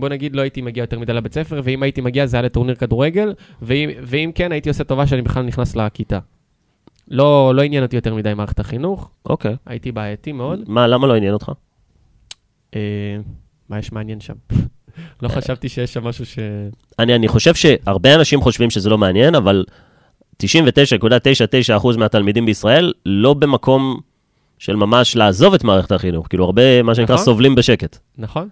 בוא נגיד, לא הייתי מגיע יותר מדי לבית ספר, ואם הייתי מגיע זה היה לטורניר כדורגל, ואם, ואם כן, הייתי עושה טובה שאני בכלל נכנס לכיתה. לא, לא עניין אותי יותר מדי מערכת החינוך, אוקיי. הייתי בעייתי מאוד. מה, למה לא עניין אותך? אה, מה יש מעניין שם? לא חשבתי שיש שם משהו ש... אני, אני חושב שהרבה אנשים חושבים שזה לא מעניין, אבל 99.99% מהתלמידים בישראל לא במקום של ממש לעזוב את מערכת החינוך. כאילו, הרבה, מה שנקרא, נכון. סובלים בשקט. נכון?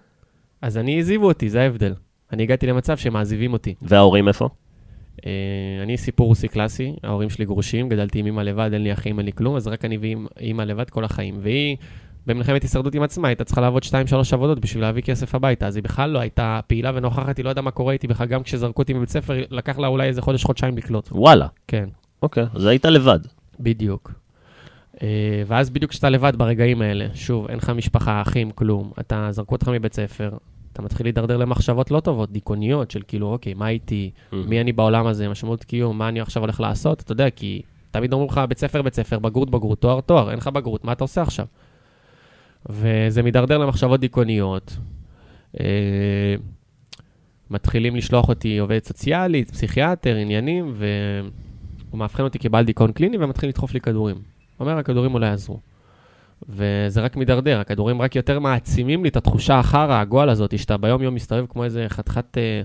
אז אני, העזיבו אותי, זה ההבדל. אני הגעתי למצב שהם מעזיבים אותי. וההורים איפה? אה, אני סיפור רוסי קלאסי, ההורים שלי גרושים, גדלתי עם אמא לבד, אין לי אחים, אין לי כלום, אז רק אני ואמא לבד כל החיים. והיא, במלחמת הישרדות עם עצמה, הייתה צריכה לעבוד 2-3 עבודות בשביל להביא כסף הביתה, אז היא בכלל לא הייתה פעילה ונוכחת, היא לא ידעה מה קורה איתי בכלל, גם כשזרקו אותי מבית ספר, לקח לה אולי איזה חודש-חודשיים לקלוט. וואלה. כן, אוקיי, אז היית לבד. בדיוק. אה, ואז בדיוק כשאתה לבד ברגעים האלה, שוב, אין לך משפחה, אחים, כלום, אתה, זרקו אותך מבית ספר, אתה מתחיל להידרדר למחשבות לא טובות, דיכאוניות, של כאילו, אוקיי, מה איתי, מי אני בעולם הזה, משמעות קיום, מה אני עכשיו הולך לעשות, אתה יודע, כי תמיד אומרים לך, בית ספר, בית ספר, בגרות, בגרות, תואר, תואר, אין לך בגרות, מה אתה עושה עכשיו? וזה מידרדר למחשבות דיכאוניות. אה, מתחילים לשלוח אותי עובדת סוציאלית, פסיכיאטר, עניינים, והוא מאבחן אותי כבעל דיכאון קליני ומתחיל לדחוף לי כדורים. הוא אומר, הכדורים אולי יעזרו. וזה רק מידרדר, הכדורים רק יותר מעצימים לי את התחושה אחר הגועל הזאת, שאתה ביום-יום מסתובב כמו איזה חתיכת אה,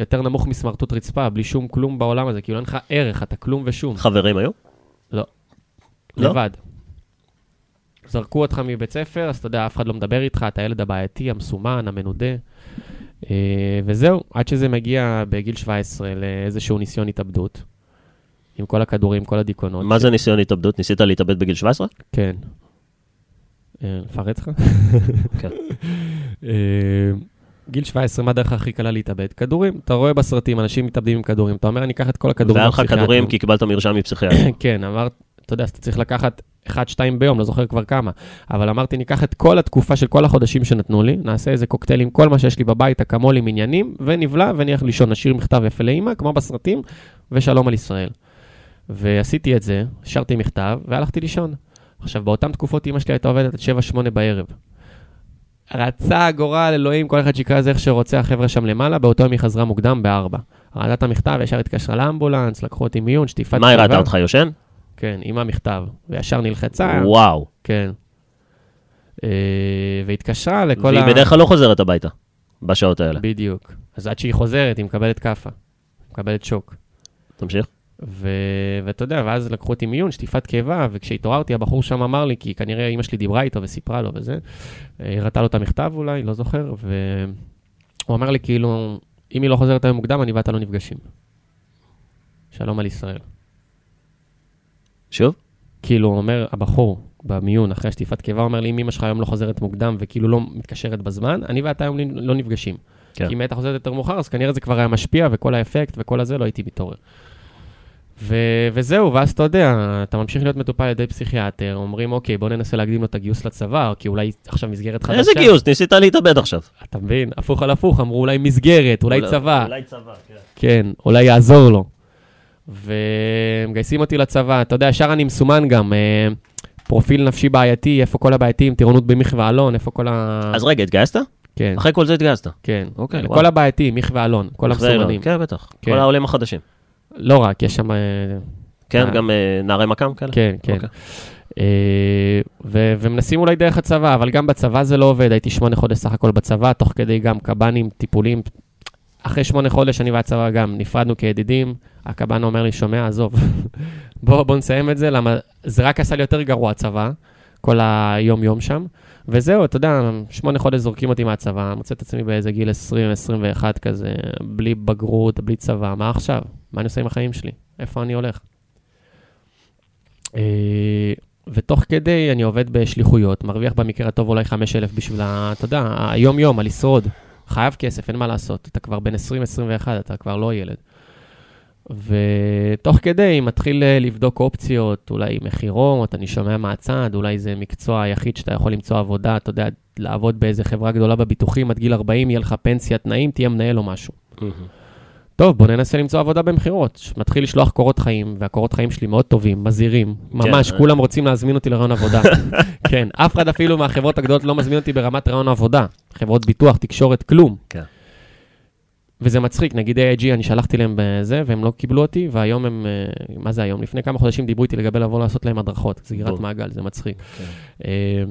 יותר נמוך מסמרטוט רצפה, בלי שום כלום בעולם הזה, כאילו אין לך ערך, אתה כלום ושום. חברים היו? לא. לא? לבד. זרקו אותך מבית ספר, אז אתה יודע, אף אחד לא מדבר איתך, אתה הילד הבעייתי, המסומן, המנודה. אה, וזהו, עד שזה מגיע בגיל 17 לאיזשהו ניסיון התאבדות. עם כל הכדורים, כל הדיכאונות. מה זה ניסיון התאבדות? ניסית להתאבד בגיל 17? כן. אה, לפרט לך? כן. [LAUGHS] אה, גיל 17, מה הדרך הכי קלה להתאבד? כדורים. אתה רואה בסרטים, אנשים מתאבדים עם כדורים. אתה אומר, אני אקח את כל הכדורים והיה לך הפסיכיאטריים." כדורים כי קיבלת מרשם מפסיכיאטר. [COUGHS] כן, אמרת, אתה יודע, אז אתה צריך לקחת 1-2 ביום, לא זוכר כבר כמה. אבל אמרתי, ניקח את כל התקופה של כל החודשים שנתנו לי, נעשה איזה קוקטייל עם כל מה שיש לי בבית, אקמול עם עניינים, ונבלע ונלך לישון, נשאיר מכתב יפה לאימא, כמו בסרטים, ושלום על ישראל. ועשיתי את זה, השארתי מכתב, והלכתי לישון. עכשיו, באותן תקופות אימא שלי הייתה עובדת עד 7-8 בערב. רצה הגורל, אלוהים, כל אחד שיקרא לזה איך שרוצה, החבר'ה שם למעלה, באותו יום היא חזרה מוקדם ב-4. ראתה את המכתב, ישר התקשרה לאמבולנס, לקחו אותי מיון, שטיפת מה, היא ראתה. אותך יושן? כן, עם המכתב, וישר נלחצה, וואו. כן. אה, והתקשרה לכל והיא בדרך כלל לא חוזרת הביתה בשעות האלה. בדיוק. אז עד שהיא חוזרת, היא מקבלת כאפה. מקבלת שוק. תמשיך. ו... ואתה יודע, ואז לקחו אותי מיון, שטיפת קיבה, וכשהתעוררתי, הבחור שם אמר לי, כי כנראה אמא שלי דיברה איתו וסיפרה לו וזה, אה, הראתה לו את המכתב אולי, לא זוכר, והוא אמר לי כאילו, אם היא לא חוזרת היום מוקדם, אני ואתה לא נפגשים. שלום על ישראל. שוב? כאילו, אומר, הבחור במיון, אחרי השטיפת קיבה, אומר לי, אם אמא שלך היום לא חוזרת מוקדם וכאילו לא מתקשרת בזמן, אני ואתה היום לא נפגשים. כן. כי אם הייתה חוזרת יותר מאוחר, אז כנראה זה כבר היה משפיע, וכל האפקט וכל הזה לא הייתי מתעורר. ו- וזהו, ואז אתה יודע, אתה ממשיך להיות מטופל על ידי פסיכיאטר, אומרים, אוקיי, בוא ננסה להקדים לו את הגיוס לצבא, כי אולי עכשיו מסגרת חדשה. איזה גיוס? ניסית להתאבד עכשיו. אתה מבין? הפוך על הפוך, אמרו אולי מסגרת, אולי צבא. אולי צבא, כן. כן, אולי יעזור לו. ומגייסים אותי לצבא, אתה יודע, ישר אני מסומן גם, אה, פרופיל נפשי בעייתי, איפה כל הבעייתיים, טירונות במיך ואלון, איפה כל ה... אז רגע, התגייסת? כן, אחרי כל זה התגייסת. כן. אוקיי, כל וואו. הבעייתיים, מיך ואלון, כל אחרי- המסומנים. כן, בטח. כן. כל העולים החדשים. לא רק, יש שם... אה, כן, אה. גם נערי מכ"ם כאלה? כן, כן. אוקיי. ו- ומנסים אולי דרך הצבא, אבל גם בצבא זה לא עובד, הייתי שמונה חודש סך הכל בצבא, תוך כדי גם קב"נים, טיפולים. אחרי שמונה חודש אני והצבא גם נפרדנו כידידים, הקב"ן אומר לי, שומע, עזוב, [LAUGHS] בוא, בוא נסיים את זה, למה זה רק עשה לי יותר גרוע הצבא, כל היום-יום שם. וזהו, אתה יודע, שמונה חודש זורקים אותי מהצבא, מוצא את עצמי באיזה גיל 20-21 כזה, בלי בגרות, בלי צבא, מה עכשיו? מה אני עושה עם החיים שלי? איפה אני הולך? אה, ותוך כדי אני עובד בשליחויות, מרוויח במקרה הטוב אולי 5,000 בשביל, אתה יודע, היום-יום, על לשרוד. חייב כסף, אין מה לעשות. אתה כבר בן 20-21, אתה כבר לא ילד. ותוך כדי מתחיל אה, לבדוק אופציות, אולי מכירות, אני שומע מהצד, אולי זה מקצוע היחיד שאתה יכול למצוא עבודה, אתה יודע, לעבוד באיזה חברה גדולה בביטוחים, עד גיל 40 יהיה לך פנסיה, תנאים, תהיה מנהל או משהו. מהמם. טוב, בוא ננסה למצוא עבודה במכירות. מתחיל לשלוח קורות חיים, והקורות חיים שלי מאוד טובים, מזהירים. ממש, כן. כולם רוצים להזמין אותי לרעיון עבודה. [LAUGHS] כן, אף אחד אפילו מהחברות הגדולות לא מזמין אותי ברמת רעיון עבודה. חברות ביטוח, תקשורת, כלום. כן. וזה מצחיק, נגיד AIG, אני שלחתי להם בזה, והם לא קיבלו אותי, והיום הם, אה, מה זה היום? לפני כמה חודשים דיברו איתי לגבי לבוא לעשות להם הדרכות, סגירת. מעגל, זה מצחיק. כן. אה,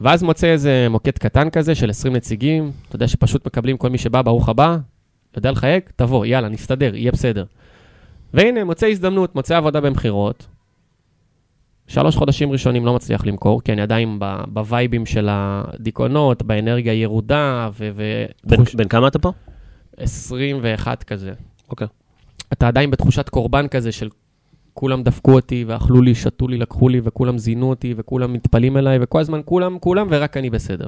ואז מוצא איזה מוקד קטן כזה של 20 נציגים, אתה יודע שפשוט מקבלים כל מי שבא, ברוך הבא, יודע לחייג, תבוא, יאללה, נסתדר, יהיה בסדר. והנה, מוצא הזדמנות, מוצא עבודה במכירות. שלוש חודשים ראשונים לא מצליח למכור, כי אני עדיין בווייבים של הדיכאונות, באנרגיה ירודה, ו... ו- תחוש- בן כמה אתה פה? 21 כזה. אוקיי. אתה עדיין בתחושת קורבן כזה של כולם דפקו אותי ואכלו לי, שתו לי, לקחו לי, וכולם זינו אותי, וכולם מתפלאים אליי, וכל הזמן כולם, כולם, ורק אני בסדר.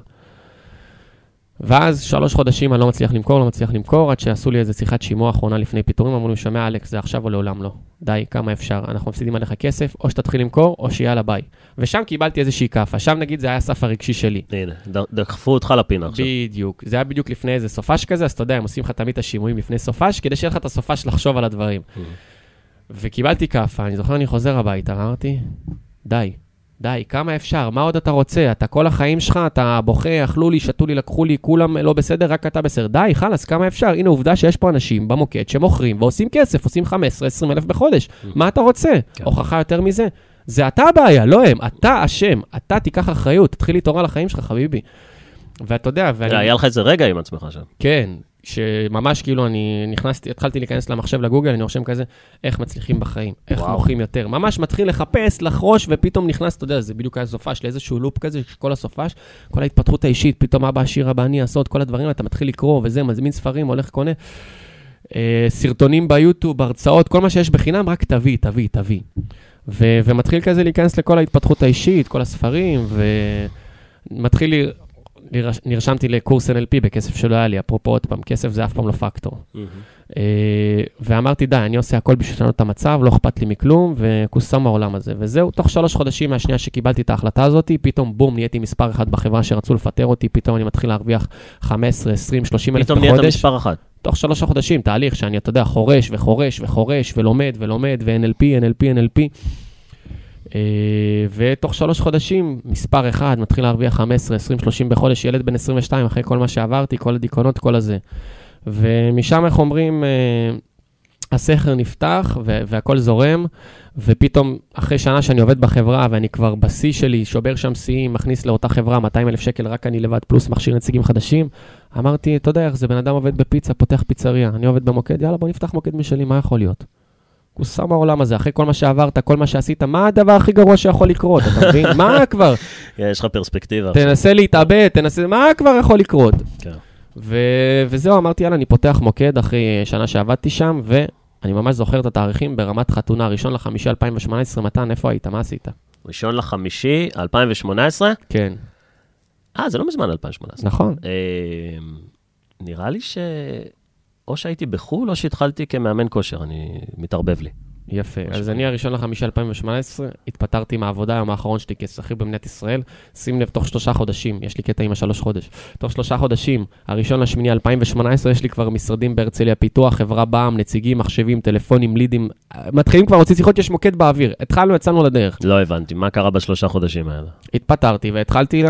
ואז שלוש חודשים אני לא מצליח למכור, לא מצליח למכור, עד שעשו לי איזה שיחת שימוע אחרונה לפני פיטורים, אמרו לי, שומע אלכס, זה עכשיו או לעולם לא. די, כמה אפשר, אנחנו מפסידים עליך כסף, או שתתחיל למכור, או שיאללה ביי. ושם קיבלתי איזושהי כאפה, שם נגיד זה היה הסף הרגשי שלי. הנה, דחפו אותך לפינה עכשיו. בדיוק. זה היה בדיוק לפני איזה סופש כזה, אז אתה יודע, הם עושים לך תמיד את השימועים לפני סופש, כדי שיהיה לך את הסופש לחשוב על הדברים. Mm. וקיבלתי כאפה, אני זוכר, אני חוזר הביתה, אמרתי, די, די, כמה אפשר? מה עוד אתה רוצה? אתה כל החיים שלך, אתה בוכה, אכלו לי, שתו לי, לקחו לי, כולם לא בסדר, רק אתה בסדר. די, חלאס, כמה אפשר? הנה עובדה שיש פה אנשים במוקד שמוכרים ועושים כסף, עושים 15-20 אלף בחודש. מה אתה רוצה? כן. הוכחה יותר מזה? זה אתה הבעיה, לא הם. אתה אשם. אתה תיקח אחריות, תתחיל להתעורר לחיים שלך, חביבי. ואתה יודע, ואני... היה לך איזה רגע עם עצמך שם. כן, שממש כאילו אני נכנסתי, התחלתי להיכנס למחשב לגוגל, אני רושם כזה, איך מצליחים בחיים, איך וואו. מוכרים יותר. ממש מתחיל לחפש, לחרוש, ופתאום נכנס, אתה יודע, זה בדיוק היה סופש לאיזשהו לופ כזה, כל הסופש, כל ההתפתחות האישית, פתאום אבא עשיר, אבא אני אעשות, כל הדברים, אתה מתחיל לקרוא וזה, מזמין ספרים, הולך, קונה. אה, סרטונים ביוטיוב, הרצאות, כל מה שיש בחינם, רק תביא, תביא, תביא. ו- ומתחיל כזה להיכנס לכל ההתפתחות האישית, כל הספרים, ומתחיל, נרשמתי לקורס NLP בכסף שלא היה לי, אפרופו עוד פעם, כסף זה אף פעם לא פקטור. אה, ואמרתי, די, אני עושה הכל בשביל לשנות את המצב, לא אכפת לי מכלום, וכוסם מהעולם הזה. וזהו, תוך שלוש חודשים מהשנייה שקיבלתי את ההחלטה הזאת, פתאום בום, נהייתי מספר אחד בחברה שרצו לפטר אותי, פתאום אני מתחיל להרוויח 15, 20, 30 אלף פתאום נהיית בחודש. מספר אחת. תוך שלושה חודשים, תהליך שאני, אתה יודע, חורש וחורש וחורש ולומד ולומד ו-NLP, NLP, NLP. אה, ותוך שלוש חודשים, מספר אחד, מתחיל להרוויח 15, 20, 30 בחודש, ילד בן 22, אחרי כל מה שעברתי, כל הדיכאונות, כל הזה. ומשם, איך אומרים, אה, הסכר נפתח והכל זורם, ופתאום, אחרי שנה שאני עובד בחברה ואני כבר בשיא שלי, שובר שם שיאים, מכניס לאותה חברה 200 אלף שקל, רק אני לבד, פלוס מכשיר נציגים חדשים, אמרתי, אתה יודע איך זה, בן אדם עובד בפיצה, פותח פיצריה, אני עובד במוקד, יאללה, בוא נפתח מוקד משלי, מה יכול להיות? כוסם העולם הזה, אחרי כל מה שעברת, כל מה שעשית, מה הדבר הכי גרוע שיכול לקרות, אתה מבין? מה [LAUGHS] כבר? יש לך פרספקטיבה. תנסה להתאבד, תנסה, מה כבר יכול לקרות? כן. ו- וזהו, אמרתי, יאללה, אני פותח מוקד אחרי שנה שעבדתי שם, ואני ממש זוכר את התאריכים ברמת חתונה, ראשון לחמישי 2018, מתן, איפה היית? מה עשית? ראשון לחמישי, 2018? כן, אה, זה לא מזמן 2018. נכון. אה, נראה לי ש... או שהייתי בחו"ל, או שהתחלתי כמאמן כושר, אני מתערבב לי. יפה. אז אני הראשון לחמישי 2018, התפטרתי מהעבודה, היום האחרון שלי כשכיר במדינת ישראל. שים לב, תוך שלושה חודשים, יש לי קטע עם השלוש חודש. תוך שלושה חודשים, הראשון לשמיני 2018, יש לי כבר משרדים בהרצליה פיתוח, חברה בע"מ, נציגים, מחשבים, טלפונים, לידים. מתחילים כבר להוציא שיחות, יש מוקד באוויר. התחלנו, יצאנו לדרך. לא הבנתי, מה קרה בשלושה חודשים האלה? התפטרתי והתחלתי... ל-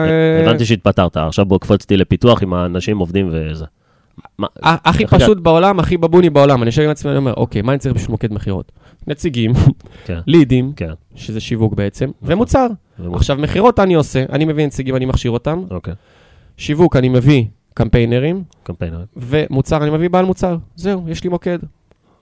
הבנתי שהתפטרת, עכשיו בוא קפוצתי לפיתוח עם האנשים עובדים וזה. מה- הכי? פשוט בעולם, הכי בבוני בעולם. אני יושב עם עצמי, אני אומר, אוקיי, מה אני צריך בשביל מוקד מכירות? נציגים, כן, לידים, כן. שזה שיווק בעצם, ומוצר. ומ- עכשיו, מכירות אני עושה, אני מביא נציגים, אני מכשיר אותם. אוקיי, שיווק, אני מביא קמפיינרים, קמפיינר, ומוצר, אני מביא בעל מוצר. זהו, יש לי מוקד.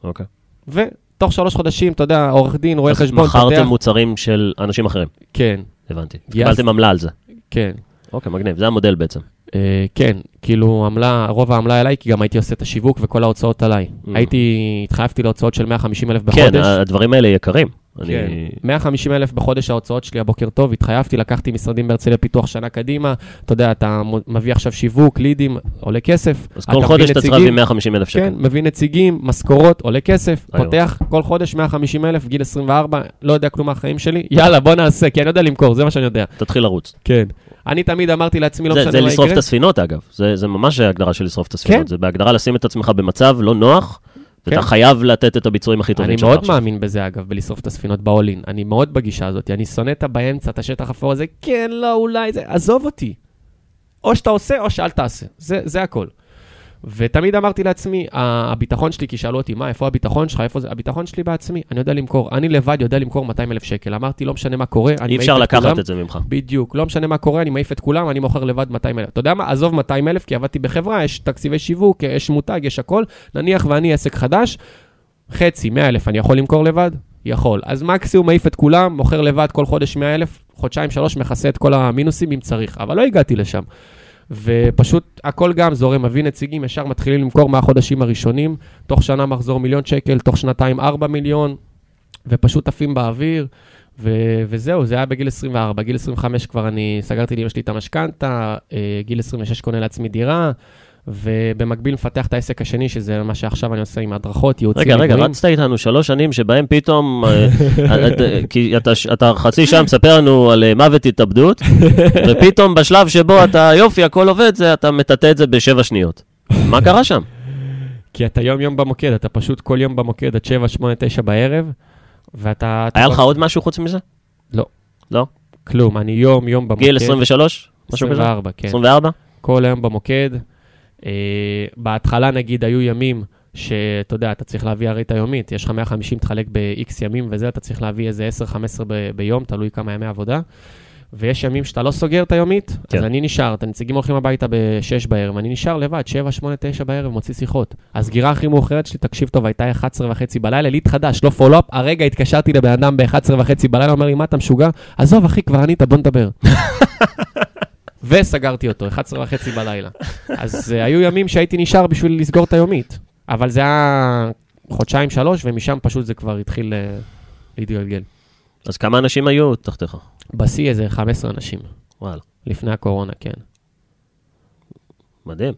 אוקיי. ותוך שלוש חודשים, אתה יודע, עורך דין, רואה חשבון, פותח... מכרתם מוצרים של אנשים אחרים, כן, הבנתי. קיבלתם עמלה על זה. כן. אוקיי, מגניב, זה המודל בעצם. אה, כן, כאילו עמלה, רוב העמלה אליי, כי גם הייתי עושה את השיווק וכל ההוצאות עליי. Mm. הייתי, התחייבתי להוצאות של 150 אלף כן, בחודש. הדברים האלה יקרים. אני... כן, 150 אלף בחודש ההוצאות שלי, הבוקר טוב, התחייבתי, לקחתי משרדים בהרצליה פיתוח שנה קדימה, אתה יודע, אתה מביא עכשיו שיווק, לידים, עולה כסף. אז כל חודש אתה צריך להביא 150 אלף שקל. כן, מביא נציגים, משכורות, עולה כסף, היום. פותח כל חודש 150 אלף, גיל 24, לא יודע כלום מהחיים שלי, יאללה, בוא נעשה, כי אני יודע למכור, זה מה שאני יודע. תתחיל לרוץ. כן. אני תמיד אמרתי לעצמי, לא זה- משנה זה מה לשרוף את יקרה. הספינות, אגב. זה זה ממש ההגדרה של לשרוף את הספינות. כן. זה בהגדרה לשים את עצמך במצב לא נוח, ואתה כן. חייב לתת את הביצועים הכי טובים אני שלך מאוד עכשיו. מאמין בזה, אגב, בלשרוף את הספינות באולין. אני מאוד בגישה הזאת. אני שונא את הבאמצע, את השטח אפור הזה, כן, לא, אולי זה, עזוב אותי. או שאתה עושה, או שאל תעשה. זה, זה הכל. ותמיד אמרתי לעצמי, הביטחון שלי, כי שאלו אותי, מה, איפה הביטחון שלך, איפה זה? הביטחון שלי בעצמי, אני יודע למכור. אני לבד יודע למכור 200 אלף שקל. אמרתי, לא משנה מה קורה, אני אי אפשר מעיף את כולם. לקחת את זה ממך. בדיוק, לא משנה מה קורה, אני מעיף את כולם, אני מוכר לבד 200 אלף. אתה יודע מה? עזוב 200 אלף, כי עבדתי בחברה, יש תקציבי שיווק, יש מותג, יש הכל. נניח ואני עסק חדש, חצי, 100 אלף, אני יכול למכור לבד? יכול. אז מקסימום מעיף את כולם, מוכר לבד כל חודש 100 אלף, חודשיים, שלוש, מכסה את כל המינוסים אם צריך. אבל לא הגעתי לשם. ופשוט הכל גם זורם, מביא נציגים, ישר מתחילים למכור מהחודשים הראשונים, תוך שנה מחזור מיליון שקל, תוך שנתיים 4 מיליון, ופשוט עפים באוויר. ו- וזהו, זה היה בגיל 24. בגיל 25 כבר אני סגרתי לאמא שלי את המשכנתה, אה, גיל 26 קונה לעצמי דירה, ובמקביל מפתח את העסק השני, שזה מה שעכשיו אני עושה עם הדרכות, ייעוצים. רגע, רגע. רצת איתנו שלוש שנים שבהם פתאום, אה, אה, כי אתה- אתה חצי שעה מספר לנו על אה, מוות התאבדות, [LAUGHS] ופתאום בשלב שבו אתה, יופי, הכל עובד, זה, אתה מטאטא את זה בשבע שניות. מה קרה שם? כי אתה יום-יום במוקד, אתה פשוט כל יום במוקד עד 7, 8, 9 בערב, ואתה... אתה היה לך עוד משהו חוץ מזה? לא. לא? כלום, אני יום-יום במוקד. גיל 23? משהו כזה? 24, כן. 24? כל היום במוקד. אה, בהתחלה, נגיד, היו ימים שאתה יודע, אתה צריך להביא הרי את היומית, יש לך 150 תחלק ב-X ימים וזה, אתה צריך להביא איזה 10-15 ב- ביום, תלוי כמה ימי עבודה. ויש ימים שאתה לא סוגר את היומית, כן. אז אני נשאר, את הנציגים הולכים הביתה ב-6 בערב, אני נשאר לבד, 7, 8, 9 בערב, מוציא שיחות. הסגירה הכי מאוחרת שלי, תקשיב טוב, הייתה 11 וחצי בלילה, ליד חדש, לא פולו-אפ, הרגע התקשרתי לבן אדם ב-11 וחצי בלילה, אומר לי, מה אתה משוגע? עזוב, אחי, כבר ענית, בוא נדבר. [LAUGHS] וסגרתי אותו, 11 וחצי בלילה. אז uh, היו ימים שהייתי נשאר בשביל לסגור את היומית, אבל זה היה חודשיים, שלוש, ומשם פשוט זה כבר התחיל uh, להתגלגל. אז כמה אנשים היו תחתיך? בשיא איזה 15 אנשים, וואלה, לפני הקורונה, כן. מדהים.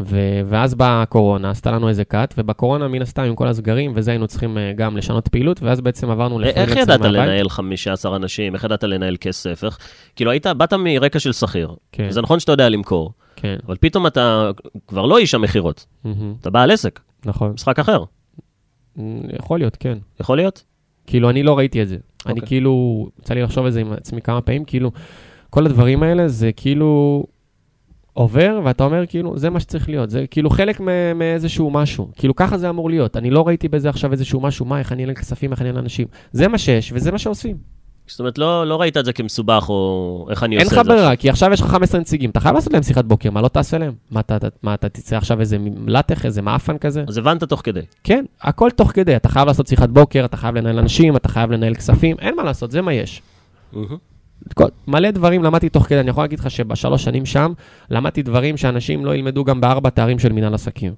ו- ואז באה הקורונה, עשתה לנו איזה קאט, ובקורונה מן הסתם עם כל הסגרים, וזה היינו צריכים uh, גם לשנות פעילות, ואז בעצם עברנו איך לפרילנסר ידעת מהבית. לנהל 15 אנשים? איך ידעת לנהל כסף? איך... כאילו, היית, באת מרקע של שכיר. כן, זה נכון שאתה יודע למכור, כן, אבל פתאום אתה כבר לא איש המכירות, מהמם, אתה בעל עסק, נכון. משחק אחר. יכול להיות, כן. יכול להיות? כאילו, אני לא ראיתי את זה. אני אוקיי. כאילו, יצא לי לחשוב על זה עם עצמי כמה פעמים, כאילו, כל הדברים האלה זה כאילו עובר, ואתה אומר, כאילו, זה מה שצריך להיות. זה כאילו חלק מאיזשהו משהו. כאילו, ככה זה אמור להיות. אני לא ראיתי בזה עכשיו איזשהו משהו, מה, איך אני אעלה כספים, איך אני אעלה אנשים. זה מה שיש, וזה מה שעושים. זאת אומרת, לא, לא ראית את זה כמסובך, או איך אני אין עושה לך את זה. ברירה, כי עכשיו יש לך 15 נציגים, אתה חייב לעשות להם שיחת בוקר, מה לא תעשה להם? מה, אתה, אתה, מה, אתה תצא עכשיו איזה לטח, איזה מעפן כזה? אז הבנת תוך כדי. כן, הכל תוך כדי. אתה חייב לעשות שיחת בוקר, אתה חייב לנהל אנשים, אתה חייב לנהל כספים, אין מה לעשות, זה מה יש. כל- מלא דברים למדתי תוך כדי, אני יכול להגיד לך שבשלוש שנים שם, למדתי דברים שאנשים לא ילמדו גם בארבע תארים של מנהל עסקים.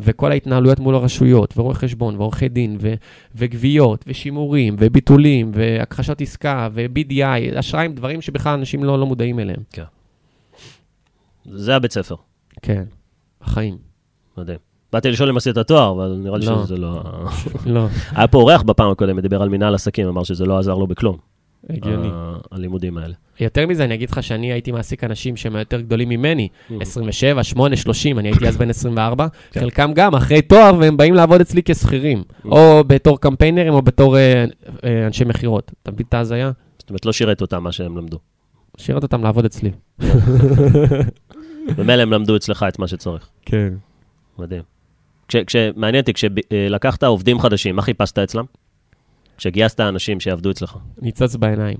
וכל ההתנהלויות מול הרשויות, ורואי חשבון, ועורכי דין, ו- וגביות, ושימורים, וביטולים, והכחשות עסקה, ו-BDI, אשראים, דברים שבכלל אנשים לא, לא מודעים אליהם. זה הבית ספר, כן, החיים. מדהים. באתי לשאול אם עשית תואר, אבל נראה לי לא. שזה לא... לא, [LAUGHS] היה פה אורח בפעם הקודמת, דיבר על מנהל עסקים, אמר שזה לא עזר לו בכלום, הגיוני. הלימודים האלה. יותר מזה, אני אגיד לך שאני הייתי מעסיק אנשים שהם יותר גדולים ממני, 27, 8, 30, אני הייתי אז בן 24, כן. חלקם גם אחרי תואר, והם באים לעבוד אצלי כשכירים, או בתור קמפיינרים או בתור אה, אה, אנשי מכירות. אתה מבין את ההזיה? זאת אומרת, לא שירת אותם מה שהם למדו. שירת אותם לעבוד אצלי. [LAUGHS] במילא הם למדו אצלך את מה שצריך. כן. מדהים. מעניין אותי, כשלקחת עובדים חדשים, מה חיפשת אצלם? כשגייסת אנשים שיעבדו אצלך. ניצוץ בעיניים.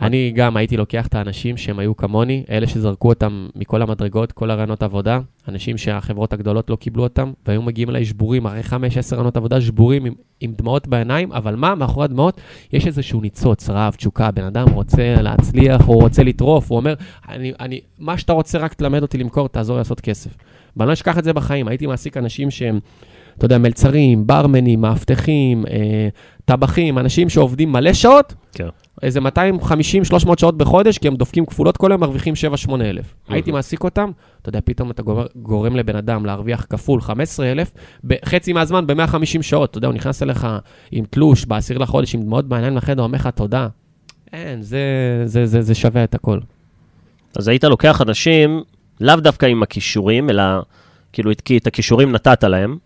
אני גם הייתי לוקח את האנשים שהם היו כמוני, אלה שזרקו אותם מכל המדרגות, כל הרעיונות עבודה, אנשים שהחברות הגדולות לא קיבלו אותם, והיו מגיעים אליי שבורים, אחרי חמש, עשר רעיונות עבודה שבורים עם, עם דמעות בעיניים, אבל מה, מאחורי הדמעות יש איזשהו ניצוץ, רעב, תשוקה, בן אדם רוצה להצליח, הוא רוצה לטרוף, הוא אומר, אני, אני, מה שאתה רוצה, רק תלמד אותי למכור, תעזור לעשות כסף. ואני לא אשכח את זה בחיים, הייתי מעסיק אנשים שהם, אתה יודע, מלצרים, ברמנים, מאבטחים, אה, טבחים, אנשים שעובדים מלא שעות, כן. איזה 250-300 שעות בחודש, כי הם דופקים כפולות כל היום, מרוויחים 7-8 אלף. הייתי מעסיק אותם, אתה יודע, פתאום אתה גורם, גורם לבן אדם להרוויח כפול 15 אלף, חצי מהזמן ב-150 שעות, אתה יודע, הוא נכנס אליך עם תלוש בעשיר לחודש, עם דמעות בעיניים לחדר, אומר לך תודה. אין, זה, זה, זה, זה שווה את הכל. אז היית לוקח אנשים, לאו דווקא עם הכישורים, אלא כאילו כי את הכישורים נתת להם,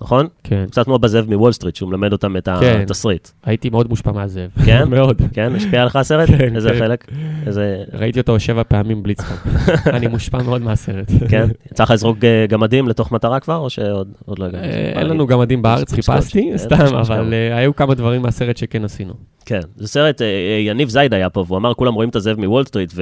נכון? כן, קצת כמו בזאב מוול סטריט, שהוא מלמד אותם את כן. התסריט. הייתי מאוד מושפע מהזאב. כן? [LAUGHS] מאוד. כן? השפיע עליך הסרט? כן, איזה כן. חלק? איזה... ראיתי אותו שבע פעמים בלי צחוק. [LAUGHS] אני מושפע מאוד מהסרט. כן? יצא לך לזרוק אה, גמדים לתוך מטרה כבר, או שעוד עוד לא הגעת? אה, אין לנו גמדים בארץ, חיפשתי, כן, סתם, אבל. אה, היו כמה דברים מהסרט שכן עשינו. כן, זה סרט, אה, אה, יניב זייד היה פה, והוא אמר, כולם רואים את הזאב מוול סטריט,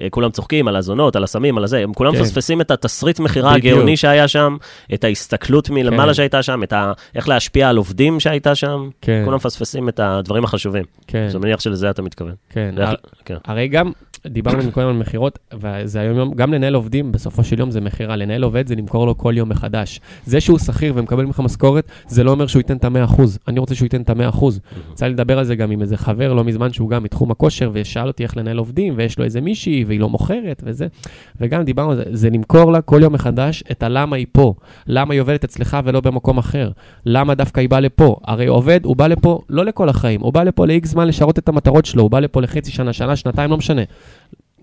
וכולם צוחקים על הזונות, על הסמים, על הזה, הם כולם כן. מפספסים את התסריט מכירה. הגאוני שהיה שם, את ההסתכלות מלמעלה כן. שהייתה שם, את ה... איך להשפיע על עובדים שהייתה שם, כן, כולם מפספסים את הדברים החשובים. כן, אז אני מניח שלזה אתה מתכוון. כן. כן. הרי גם, דיברנו קודם על מכירות, וזה היום יום, גם לנהל עובדים, בסופו של יום זה מכירה. לנהל עובד זה למכור לו כל יום מחדש. זה שהוא שכיר ומקבל ממך משכורת, זה לא אומר שהוא ייתן את ה-100%. אני רוצה שהוא ייתן את ה-100%. יצא לי לדבר על זה גם עם איזה חבר לא מזמן, שהוא גם מתחום הכושר, ושאל אותי איך לנהל עובדים, ויש לו איזה מישהי, והיא לא מוכרת, וזה. וגם דיברנו על זה, זה למכור לה כל יום מחדש את הלמה היא פה. למה היא עובדת אצלך ולא במקום אחר. למה דווקא היא באה לפה. הרי עובד, הוא בא לפה לא לכל החיים, הוא בא לפה ל-X זמן לשרת את המטרות שלו, הוא בא לפה לחצי שנה, שנה, שנתיים, לא משנה.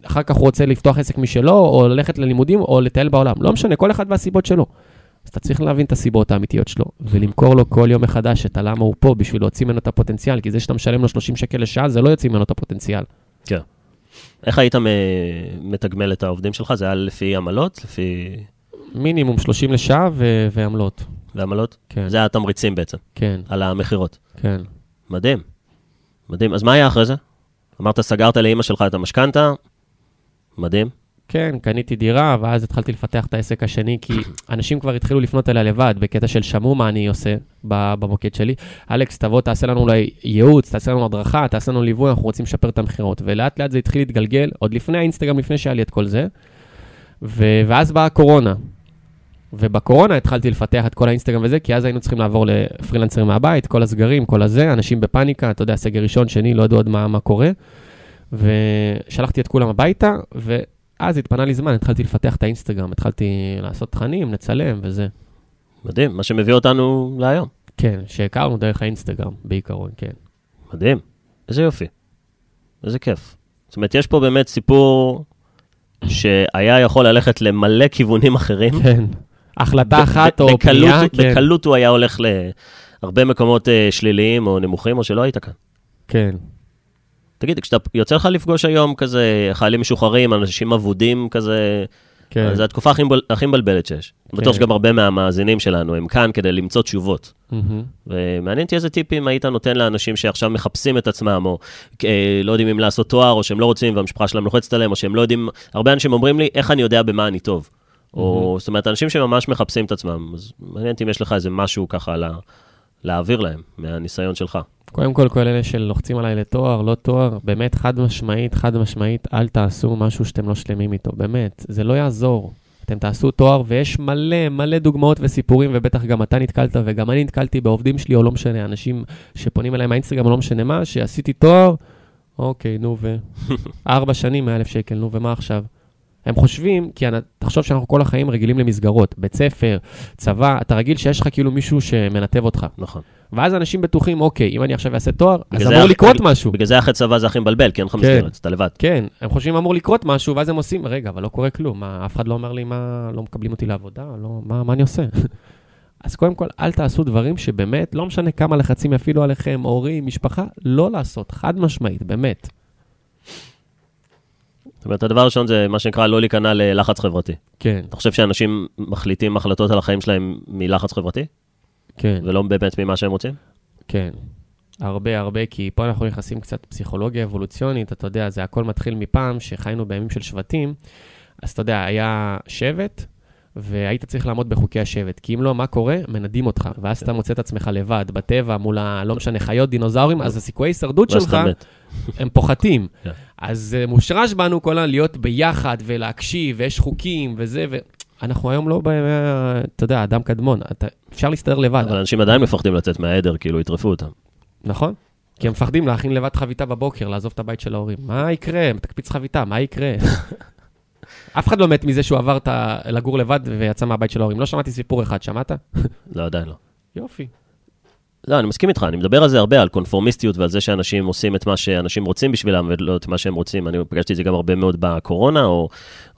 אחר כך הוא רוצה לפתוח עסק משלו, או ללכת ללימודים, או לטייל בעולם. לא משנה, כל אחד והסיבות שלו. אז אתה צריך להבין את הסיבות האמיתיות שלו, ולמכור לו כל יום מחדש את הלמה הוא פה, בשביל להוציא ממנו את הפוטנציאל, כי זה שאתה משלם לו 30 שקל לשעה, זה לא יוציא ממנו את הפוטנציאל. כן. איך היית מתגמל את העובדים שלך? זה היה לפי עמלות? לפי... מינימום 30 לשעה ו- ועמלות. ועמלות? כן, זה התמריצים בעצם, כן, על המכירות. כן. מדהים. מדהים. אז מה היה אחרי זה? אמרת, סגרת לאימא שלך את המשכנתה, מדהים. כן, קניתי דירה, ואז התחלתי לפתח את העסק השני, כי [CLEARS THROAT] אנשים כבר התחילו לפנות אליה לבד, בקטע של שמעו מה אני עושה במוקד שלי. אלכס, תבוא, תעשה לנו אולי ייעוץ, תעשה לנו הדרכה, תעשה לנו ליווי, אנחנו רוצים לשפר את המכירות. ולאט לאט זה התחיל להתגלגל, עוד לפני האינסטגרם, לפני שהיה לי את כל זה. ו- ואז באה הקורונה. ובקורונה התחלתי לפתח את כל האינסטגרם וזה, כי אז היינו צריכים לעבור לפרילנסרים מהבית, כל הסגרים, כל הזה, אנשים בפאניקה, אתה יודע, סגר ראשון, שני, לא ידעו עוד מה, מה קורה. ושלחתי את כולם הביתה, ואז התפנה לי זמן, התחלתי לפתח את האינסטגרם, התחלתי לעשות תכנים, לצלם וזה. מדהים, מה שמביא אותנו להיום. כן, שהכרנו דרך האינסטגרם, בעיקרון, כן. מדהים. איזה יופי. איזה כיף. זאת אומרת, יש פה באמת סיפור שהיה יכול ללכת למלא כיוונים אחרים. כן. החלטה אחת ב- או בקלות- פנייה, כן. בקלות הוא היה הולך להרבה מקומות אה, שליליים או נמוכים, או שלא היית כאן. כן. תגיד, כשאתה יוצא לך לפגוש היום כזה חיילים משוחררים, אנשים אבודים כזה, כן. זו התקופה הכי מבול- הכי מבלבלת שיש. אני בטוח כן. שגם הרבה מהמאזינים שלנו הם כאן כדי למצוא תשובות. מהמם. ומעניין אותי איזה טיפים היית נותן לאנשים שעכשיו מחפשים את עצמם, או אה, לא יודעים אם לעשות תואר, או שהם לא רוצים והמשפחה שלהם לוחצת עליהם, או שהם לא יודעים, הרבה אנשים אומרים לי, איך אני יודע במה אני טוב? או, זאת אומרת, אנשים שממש מחפשים את עצמם, אז מעניין אותי אם יש לך איזה משהו ככה לה, להעביר להם, מהניסיון שלך. קודם כל, כל אלה שלוחצים עליי לתואר, לא תואר, באמת חד משמעית, חד משמעית, אל תעשו משהו שאתם לא שלמים איתו, באמת, זה לא יעזור. אתם תעשו תואר, ויש מלא, מלא דוגמאות וסיפורים, ובטח גם אתה נתקלת, וגם אני נתקלתי בעובדים שלי, או לא משנה, אנשים שפונים אליי מהאינסטגרם, או לא משנה מה, שעשיתי תואר, אוקיי, נו ו... [LAUGHS] ארבע שנים, 100 אלף שקל, נו ומה עכשיו? הם חושבים, כי אני- תחשוב שאנחנו כל החיים רגילים למסגרות, בית ספר, צבא, אתה רגיל שיש לך כאילו מישהו שמנתב אותך. נכון. ואז אנשים בטוחים, אוקיי, אם אני עכשיו אעשה תואר, אז אמור הח- לקרות משהו. בגלל זה אחרי צבא זה הכי מבלבל, כי אין לך כן. מסגרת, אתה לבד. כן, הם חושבים אמור לקרות משהו, ואז הם עושים, רגע, אבל לא קורה כלום, מה, אף אחד לא אומר לי מה, לא מקבלים אותי לעבודה, לא, מה, מה אני עושה? [LAUGHS] אז קודם כל, אל תעשו דברים שבאמת, לא משנה כמה לחצים יפעילו עליכם, הורים, משפחה, לא לעשות, חד משמעית, באמת. זאת אומרת, הדבר הראשון זה מה שנקרא לא להיכנע ללחץ חברתי. כן, אתה חושב שאנשים מחליטים החלטות על החיים שלהם מלחץ חברתי, כן, ולא באמת ממה שהם רוצים? כן. הרבה הרבה, כי פה אנחנו נכנסים קצת פסיכולוגיה אבולוציונית, אתה יודע, זה הכל מתחיל מפעם שחיינו בימים של שבטים, אז אתה יודע, היה שבט, והיית צריך לעמוד בחוקי השבט, כי אם לא, מה קורה? מנדים אותך, ואז אתה מוצא את עצמך לבד, בטבע, מול ה... לא משנה, חיות, דינוזאורים, אז הסיכויי הישרדות שלך. הם פוחתים. [LAUGHS] כן. אז אה, מושרש בנו כל הזמן להיות ביחד ולהקשיב, ויש חוקים וזה, ואנחנו היום לא, ב... אתה יודע, אדם קדמון, אתה... אפשר להסתדר לבד, אבל אנשים עדיין מפחדים לצאת מהעדר, כאילו יטרפו אותם. נכון? כי הם מפחדים להכין לבד חביתה בבוקר, לעזוב את הבית של ההורים. מה יקרה? תקפיץ חביתה, מה יקרה? [LAUGHS] אף אחד לא מת מזה שהוא עבר לגור לבד ויצא מהבית של ההורים. לא שמעתי סיפור אחד, שמעת? [LAUGHS] לא, עדיין לא. יופי. לא, אני מסכים איתך, אני מדבר על זה הרבה, על קונפורמיסטיות ועל זה שאנשים עושים את מה שאנשים רוצים בשבילם ולא את מה שהם רוצים. אני פגשתי את זה גם הרבה מאוד בקורונה, או,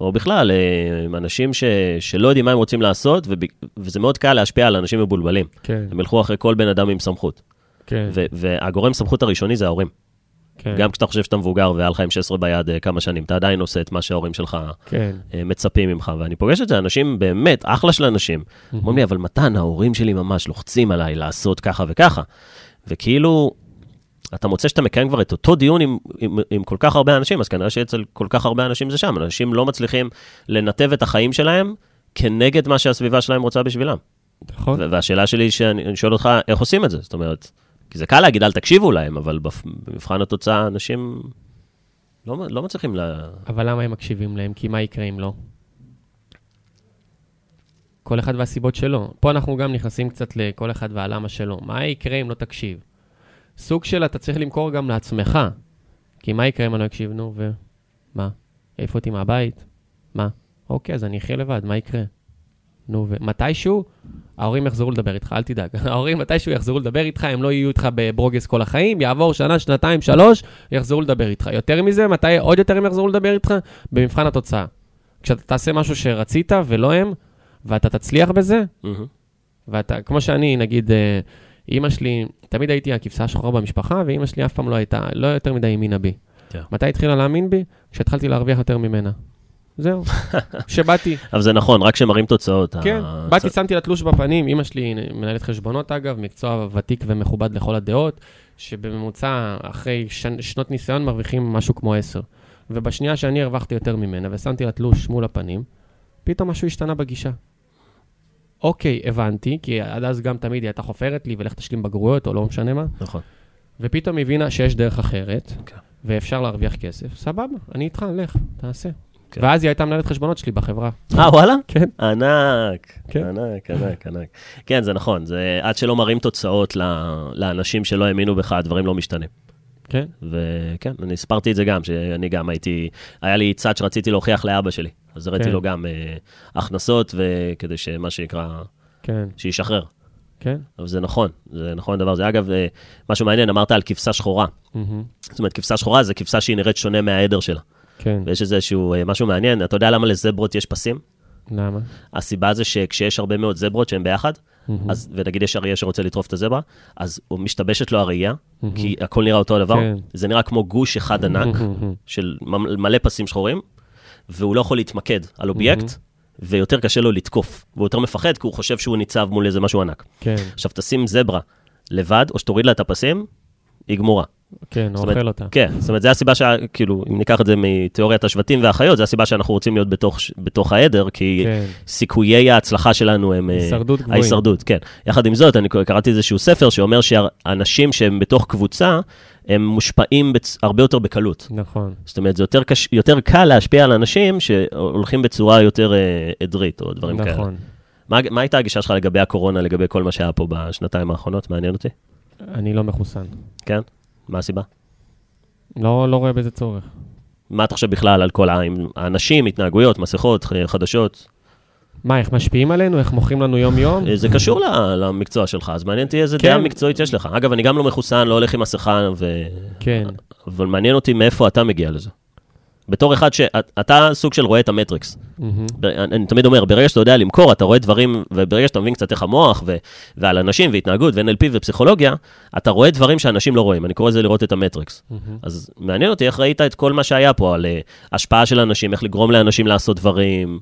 או בכלל, אה, עם אנשים ש, שלא יודעים מה הם רוצים לעשות, וב, וזה מאוד קל להשפיע על אנשים מבולבלים. כן, הם ילכו אחרי כל בן אדם עם סמכות. כן, והגורם סמכות הראשוני זה ההורים. כן, גם כשאתה חושב שאתה מבוגר והיה לך עם 16 ביד אה, כמה שנים, אתה עדיין עושה את מה שההורים שלך כן. אה, מצפים ממך. ואני פוגש את זה, אנשים באמת, אחלה של אנשים. אומרים לי, אבל מתן, ההורים שלי ממש לוחצים עליי לעשות ככה וככה. וכאילו, אתה מוצא שאתה מקיים כבר את אותו דיון עם, עם, עם כל כך הרבה אנשים, אז כנראה שאצל כל כך הרבה אנשים זה שם. אנשים לא מצליחים לנתב את החיים שלהם כנגד מה שהסביבה שלהם רוצה בשבילם. נכון. והשאלה שלי, שאני אני שואל אותך, איך עושים את זה? זאת אומרת, כי זה קל להגיד, אל תקשיבו להם, אבל במבחן התוצאה, אנשים לא, לא מצליחים ל... אבל למה הם מקשיבים להם? כי מה יקרה אם לא? כל אחד והסיבות שלו. פה אנחנו גם נכנסים קצת לכל אחד והלמה שלו. מה יקרה אם לא תקשיב? סוג של אתה צריך למכור גם לעצמך. כי מה יקרה אם אני לא אקשיב? נו, ומה? העיפו אותי מהבית? מה? אוקיי, אז אני אחיה לבד, מה יקרה? נו, ומתישהו, ההורים יחזרו לדבר איתך, אל תדאג. [LAUGHS] ההורים מתישהו יחזרו לדבר איתך, הם לא יהיו איתך בברוגז כל החיים, יעבור שנה, שנתיים, שלוש, יחזרו לדבר איתך. יותר מזה, מתי עוד יותר הם יחזרו לדבר איתך? במבחן התוצאה. כשאתה תעשה משהו שרצית ולא הם, ואתה תצליח בזה. ואתה, כמו שאני, נגיד, אה, אימא שלי, תמיד הייתי הכבשה השחורה במשפחה, ואימא שלי אף פעם לא הייתה, לא יותר מדי האמינה בי. כן. מתי התחילה להאמין בי? כשהתחלתי להרוויח יותר ממנה. זהו. [LAUGHS] כשבאתי, אבל זה נכון, רק כשמראים תוצאות. כן, ה- באתי, שמתי לה תלוש בפנים, אימא שלי מנהלת חשבונות אגב, מקצוע ותיק ומכובד לכל הדעות, שבממוצע, אחרי שנ, שנות ניסיון מרוויחים משהו כמו עשר. ובשנייה שאני הרווחתי יותר ממנה ושמתי לה תלוש מול הפנים, פתאום משהו השתנה בגישה. אוקיי, הבנתי, כי עד אז גם תמיד היא הייתה חופרת לי ולך תשלים בגרויות או לא משנה מה, נכון. ופתאום הבינה שיש דרך אחרת, כן. ואפשר להרוויח כסף, סבבה, אני איתך, לך, תעשה. כן. ואז היא הייתה מנהלת חשבונות שלי בחברה. אה, וואלה? כן. ענק, כן. ענק, ענק, ענק. כן, זה נכון, זה עד שלא מראים תוצאות לאנשים שלא האמינו בך, הדברים לא משתנים. כן? וכן, אני הסברתי את זה גם, שאני גם הייתי, היה לי צד שרציתי להוכיח לאבא שלי. אז הראיתי כן. לו גם אה, הכנסות, וכדי שמה שנקרא, כן, שישחרר. כן. אבל זה נכון, זה נכון הדבר הזה. אגב, אה, משהו מעניין, אמרת על כבשה שחורה. מהמם. זאת אומרת, כבשה שחורה זה כבשה שהיא נראית שונה מהעדר שלה. כן. ויש איזשהו אה, משהו מעניין, אתה יודע למה לזברות יש פסים? למה? הסיבה זה שכשיש הרבה מאוד זברות שהן ביחד, מהמם. אז, ונגיד יש אריה שרוצה לטרוף את הזברה, אז הוא משתבשת לו הראייה, מהמם. כי הכל נראה אותו הדבר. כן. זה נראה כמו גוש אחד ענק מהמם. של מלא פסים שחורים, והוא לא יכול להתמקד על אובייקט, ויותר קשה לו לתקוף. והוא יותר מפחד, כי הוא חושב שהוא ניצב מול איזה משהו ענק. כן, עכשיו, תשים זברה לבד, או שתוריד לה את הפסים, היא גמורה. כן, אומרת, אוכל אותה. כן, זאת אומרת, זה הסיבה שה... כאילו, אם ניקח את זה מתיאוריית השבטים והחיות, זה הסיבה שאנחנו רוצים להיות בתוך, בתוך העדר, כי כן, סיכויי ההצלחה שלנו הם... אה, הישרדות גבוהים. ההישרדות, כן. יחד עם זאת, אני קראתי איזשהו ספר שאומר שאנשים שהם בתוך קבוצה, הם מושפעים בצ... הרבה יותר בקלות. נכון. זאת אומרת, זה יותר, קש... יותר קל להשפיע על אנשים שהולכים בצורה יותר אה, עדרית, או דברים כאלה. נכון. מה, מה הייתה הגישה שלך לגבי הקורונה, לגבי כל מה שהיה פה בשנתיים האחרונות? מעניין אותי. אני לא מחוסן. כן? מה הסיבה? לא לא רואה בזה צורך. מה אתה חושב בכלל על כל ה- עם האנשים, התנהגויות, מסכות, חדשות? מה, איך משפיעים עלינו? איך מוכרים לנו יום-יום? אה, זה קשור למקצוע שלך, אז מעניין אותי איזה כן. דעה מקצועית יש לך. אגב, אני גם לא מחוסן, לא הולך עם מסכה, ו... כן, אבל מעניין אותי מאיפה אתה מגיע לזה. בתור אחד שאתה סוג של רואה את המטריקס. ב- אני אני תמיד אומר, ברגע שאתה יודע למכור, אתה רואה דברים, וברגע שאתה מבין קצת איך המוח, ו- ועל אנשים, והתנהגות, ו-NLP ופסיכולוגיה, אתה רואה דברים שאנשים לא רואים. אני קורא לזה לראות את המטריקס. מהמם. אז מעניין אותי איך ראית את כל מה שהיה פה, על אה, השפעה של אנשים, איך לגרום לאנשים לעשות דברים.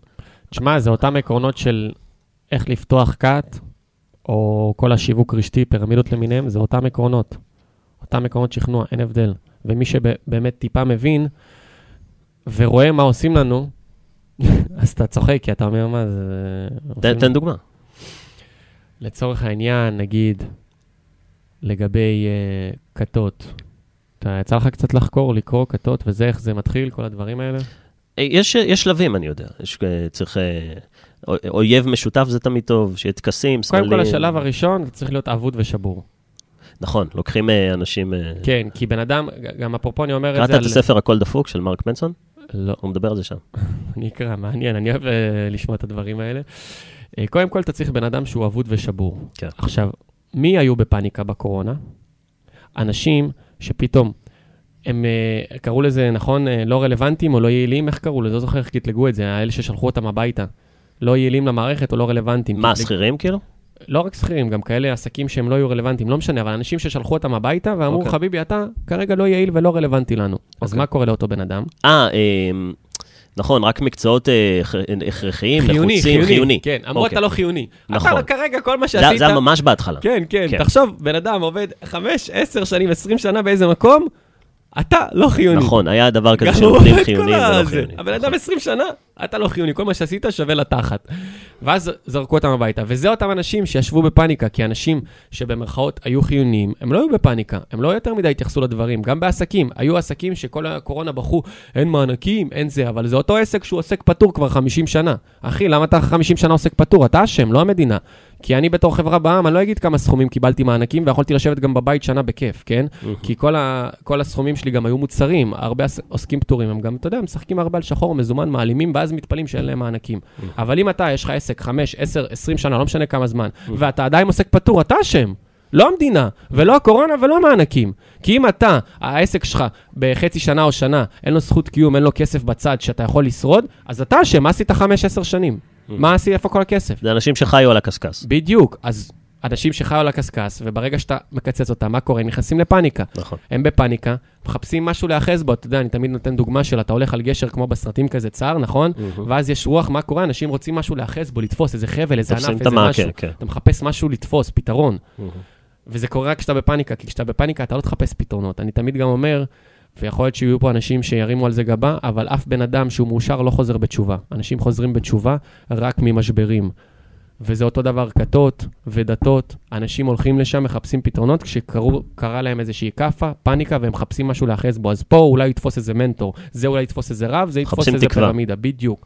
תשמע, זה אותם עקרונות של איך לפתוח כת, או כל השיווק רשתי, פירמידות למיניהם, זה אותם עקרונות. אותם עקרונות שכנוע, אין הבדל. ומי שבאמת טיפה מבין, ורואה מה עושים לנו, [LAUGHS] אז אתה צוחק, כי אתה אומר, מה זה... תן, תן דוגמה. לצורך העניין, נגיד, לגבי uh, כתות. אתה יצא לך קצת לחקור, לקרוא כתות וזה, איך זה מתחיל, כל הדברים האלה? אה, יש, יש שלבים, אני יודע. יש, אה, צריך... אה, אוי- אויב משותף זה תמיד טוב, שיהיה טקסים, סמלים. קודם כל, השלב הראשון, זה צריך להיות אבוד ושבור. נכון, לוקחים אה, אנשים... אה, כן, כי בן אדם, גם אפרופו אני אומר את קראת זה את הספר הכל דפוק של מרק מנסון? לא, הוא מדבר על זה שם. [LAUGHS] אני אקרא, מעניין, אני אוהב אה, לשמוע את הדברים האלה. אה, קודם כל, אתה צריך בן אדם שהוא אבוד ושבור. כן. עכשיו, מי היו בפאניקה בקורונה? אנשים שפתאום, הם אה, קראו לזה, נכון, לא רלוונטיים או לא יעילים, איך קראו לזה? לא זוכר איך קטלגו את זה, האלה ששלחו אותם הביתה. לא יעילים למערכת או לא רלוונטיים. מה, שכירים כאילו? לא רק שכירים, גם כאלה עסקים שהם לא היו רלוונטיים, לא משנה, אבל אנשים ששלחו אותם הביתה ואמרו, אוקיי. חביבי, אתה כרגע לא יעיל ולא רלוונטי לנו. אז אוקיי. מה קורה לאותו בן אדם? אה, אה, נכון, רק מקצועות אה, הכ- הכרחיים, חיוני, נחוצים, חיוני. חיוני. כן, אמרו אוקיי. אתה לא חיוני. נכון. אתה כרגע כל מה זה שעשית... זה היה ממש בהתחלה. כן, כן, כן. תחשוב, בן אדם עובד 5, 10 שנים, 20 שנה באיזה מקום, אתה לא חיוני. נכון, היה דבר כזה כל חיוניים. ולא חיוניים. הבן אדם נכון. 20 שנה, אתה לא חיוני, כל מה שעשית שווה לתחת. ואז זרקו אותם הביתה. וזה אותם אנשים שישבו בפאניקה, כי אנשים שבמרכאות היו חיוניים, הם לא היו בפאניקה, הם לא יותר מדי התייחסו לדברים. גם בעסקים, היו עסקים שכל הקורונה בכו, אין מענקים, אין זה, אבל זה אותו עסק שהוא עוסק פטור כבר 50 שנה. אחי, למה אתה 50 שנה עוסק פטור? אתה אשם, לא המדינה. כי אני בתור חברה בעם, אני לא אגיד כמה סכומים קיבלתי מענקים, ויכולתי לשבת גם בבית שנה בכיף, כן? כי כל, ה, כל הסכומים שלי גם היו מוצרים, הרבה עוסקים פטורים, הם גם, אתה יודע, משחקים הרבה על שחור, מזומן, מעלימים, ואז מתפלאים שאין להם מענקים. אבל אם אתה, יש לך עסק 5, 10, 20 שנה, לא משנה כמה זמן, ואתה עדיין עוסק פטור, אתה אשם. לא המדינה, ולא הקורונה ולא מענקים. כי אם אתה, העסק שלך בחצי שנה או שנה, אין לו זכות קיום, אין לו כסף בצד שאתה יכול לשרוד, אז אתה אשם, מה עשית 5-10 שנים? מה עשית, איפה כל הכסף? זה אנשים שחיו על הקשקש. בדיוק, אז אנשים שחיו על הקשקש, וברגע שאתה מקצץ אותם, מה קורה? הם נכנסים לפאניקה. נכון. הם בפאניקה, מחפשים משהו להיאחז בו, אתה יודע, אני תמיד נותן דוגמה של אתה הולך על גשר כמו בסרטים כזה צר, נכון? ואז יש רוח, מה קורה? אנשים רוצים משהו להיאחז בו, לתפוס איזה חבל, איזה ענף, איזה משהו. כן. אתה מחפש משהו לתפוס, פתרון. וזה קורה רק כשאתה בפאניקה, כי כשאתה בפאניקה אתה לא תחפש פתרונות. אני תמיד גם אומר, ויכול להיות שיהיו פה אנשים שירימו על זה גבה, אבל אף בן אדם שהוא מאושר לא חוזר בתשובה. אנשים חוזרים בתשובה רק ממשברים. וזה אותו דבר כתות ודתות, אנשים הולכים לשם, מחפשים פתרונות, כשקרה להם איזושהי כאפה, פאניקה, והם מחפשים משהו להיאחז בו. אז פה אולי יתפוס איזה מנטור, זה אולי יתפוס איזה רב, זה יתפוס איזה תקווה. פירמידה, בדיוק.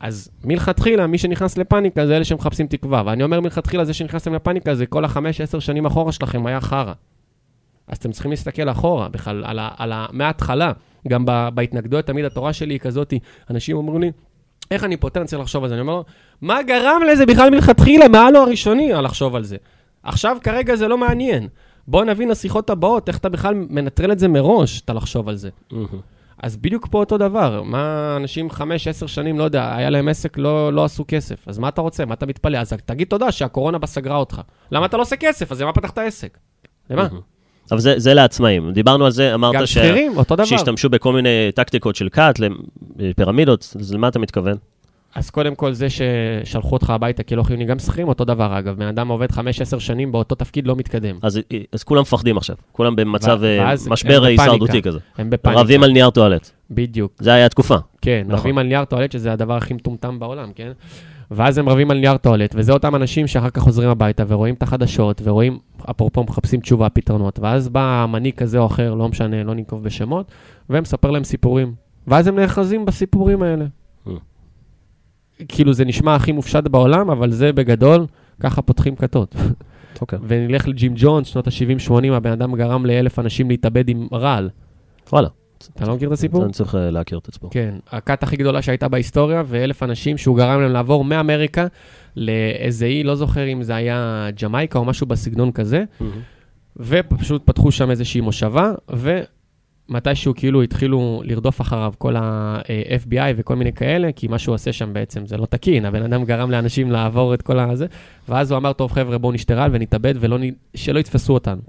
אז מלכתחילה, מי שנכנס לפאניקה זה אלה שמחפשים תקווה. ואני אומר מלכתחילה, זה שנכנסתם לפאניקה זה כל החמש, עשר שנים אחורה שלכם היה חרא. אז אתם צריכים להסתכל אחורה, בכלל, על ה, על ה, מההתחלה. גם ב, בהתנגדויות, תמיד התורה שלי היא כזאתי, אנשים אומרים לי, איך אני פותר, אני צריך לחשוב על זה. אני אומר לו, מה גרם לזה בכלל מלכתחילה? מה הלא הראשוני לחשוב על זה? עכשיו, כרגע זה לא מעניין. בוא נבין לשיחות הבאות, איך אתה בכלל מנטרל את זה מראש, אתה לחשוב על זה. אז בדיוק פה אותו דבר, מה אנשים חמש, עשר שנים, לא יודע, היה להם עסק, לא, לא עשו כסף. אז מה אתה רוצה? מה אתה מתפלא? אז תגיד תודה שהקורונה בה סגרה אותך. למה אתה לא עושה כסף? אז למה פתחת עסק? למה? אבל זה, זה לעצמאים. דיברנו על זה, אמרת ש... שכירים, אותו דבר. שהשתמשו בכל מיני טקטיקות של קאט, לפירמידות, אז למה אתה מתכוון? אז קודם כל זה ששלחו אותך הביתה כלא חיוני, גם שכירים אותו דבר אגב, בן אדם עובד 5-10 שנים באותו תפקיד לא מתקדם. אז, אז כולם מפחדים עכשיו, כולם במצב ו- אה, משבר. הישרדותי כזה. הם בפאניקה. רבים על נייר טואלט, בדיוק, זה היה התקופה. כן, נכון. רבים על נייר טואלט, שזה הדבר הכי מטומטם בעולם, כן? ואז הם רבים על נייר טואלט, וזה אותם אנשים שאחר כך חוזרים הביתה ורואים את החדשות, ורואים, אפרופו, מחפשים תשובה, פתרונות, ואז בא מנהיג כזה או אחר, לא משנה, לא ננקוב בשמות, ומספר להם סיפורים. ואז הם נאחזים בסיפורים האלה. Mm. כאילו, זה נשמע הכי מופשט בעולם, אבל זה בגדול, ככה פותחים כתות. אוקיי. [LAUGHS] ונלך לג'ים ג'ונס, שנות ה-70-80, הבן אדם גרם לאלף אנשים להתאבד עם רעל. וואלה, אתה לא מכיר את הסיפור? אני צריך אה, להכיר את הסיפור. כן, הכת הכי גדולה שהייתה בהיסטוריה, ואלף אנשים שהוא גרם להם לעבור מאמריקה לאיזה אי, לא זוכר אם זה היה ג'מייקה או משהו בסגנון כזה, ופשוט פתחו שם איזושהי מושבה, ומתישהו כאילו התחילו לרדוף אחריו כל ה-FBI וכל מיני כאלה, כי מה שהוא עושה שם בעצם זה לא תקין, הבן אדם גרם לאנשים לעבור את כל הזה, ואז הוא אמר, טוב חבר'ה, בואו נשתרל ונתאבד, ולא נ... שלא יתפסו אותנו.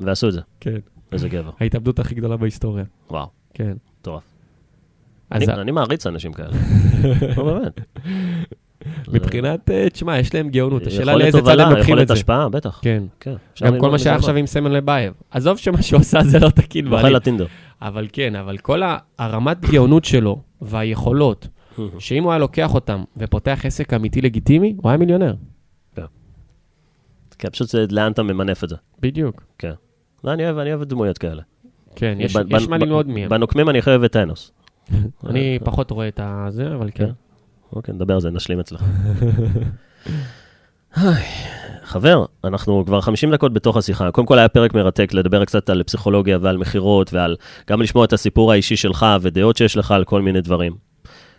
ועשו את זה, כן. איזה גבר. ההתאבדות הכי גדולה בהיסטוריה. וואו, כן. מטורף. אני- אני מעריץ אנשים כאלה. [LAUGHS] לא, באמת. [LAUGHS] מבחינת, אה, תשמע, יש להם גאונות, השאלה יכולת לאיזה צד הם לוקחים יכולת את זה. השפעה, בטח. כן. כן. גם כל מה שהיה. עכשיו עם סמל לבייב. עזוב שמה שהוא עשה זה לא תקין אוכל. לטינדר. אבל כן, אבל כל הרמת גאונות שלו והיכולות, [LAUGHS] שאם הוא היה לוקח אותם ופותח עסק אמיתי לגיטימי, הוא היה מיליונר. כן, פשוט זה לאן אתה ממנף את זה. בדיוק. כן. לא, אני אוהב, אני אוהב דמויות כאלה. כן, יש בנ- יש בנ- מה ללמוד מהם. בנוקמים אני הכי אוהב את טאנוס. [LAUGHS] אני פחות רואה את הזה, אבל כן. כן. אוקיי, נדבר על זה, נשלים אצלך. [LAUGHS] חבר, אנחנו כבר 50 דקות בתוך השיחה. קודם כל היה פרק מרתק לדבר קצת על פסיכולוגיה ועל מכירות ועל גם לשמוע את הסיפור האישי שלך ודעות שיש לך על כל מיני דברים.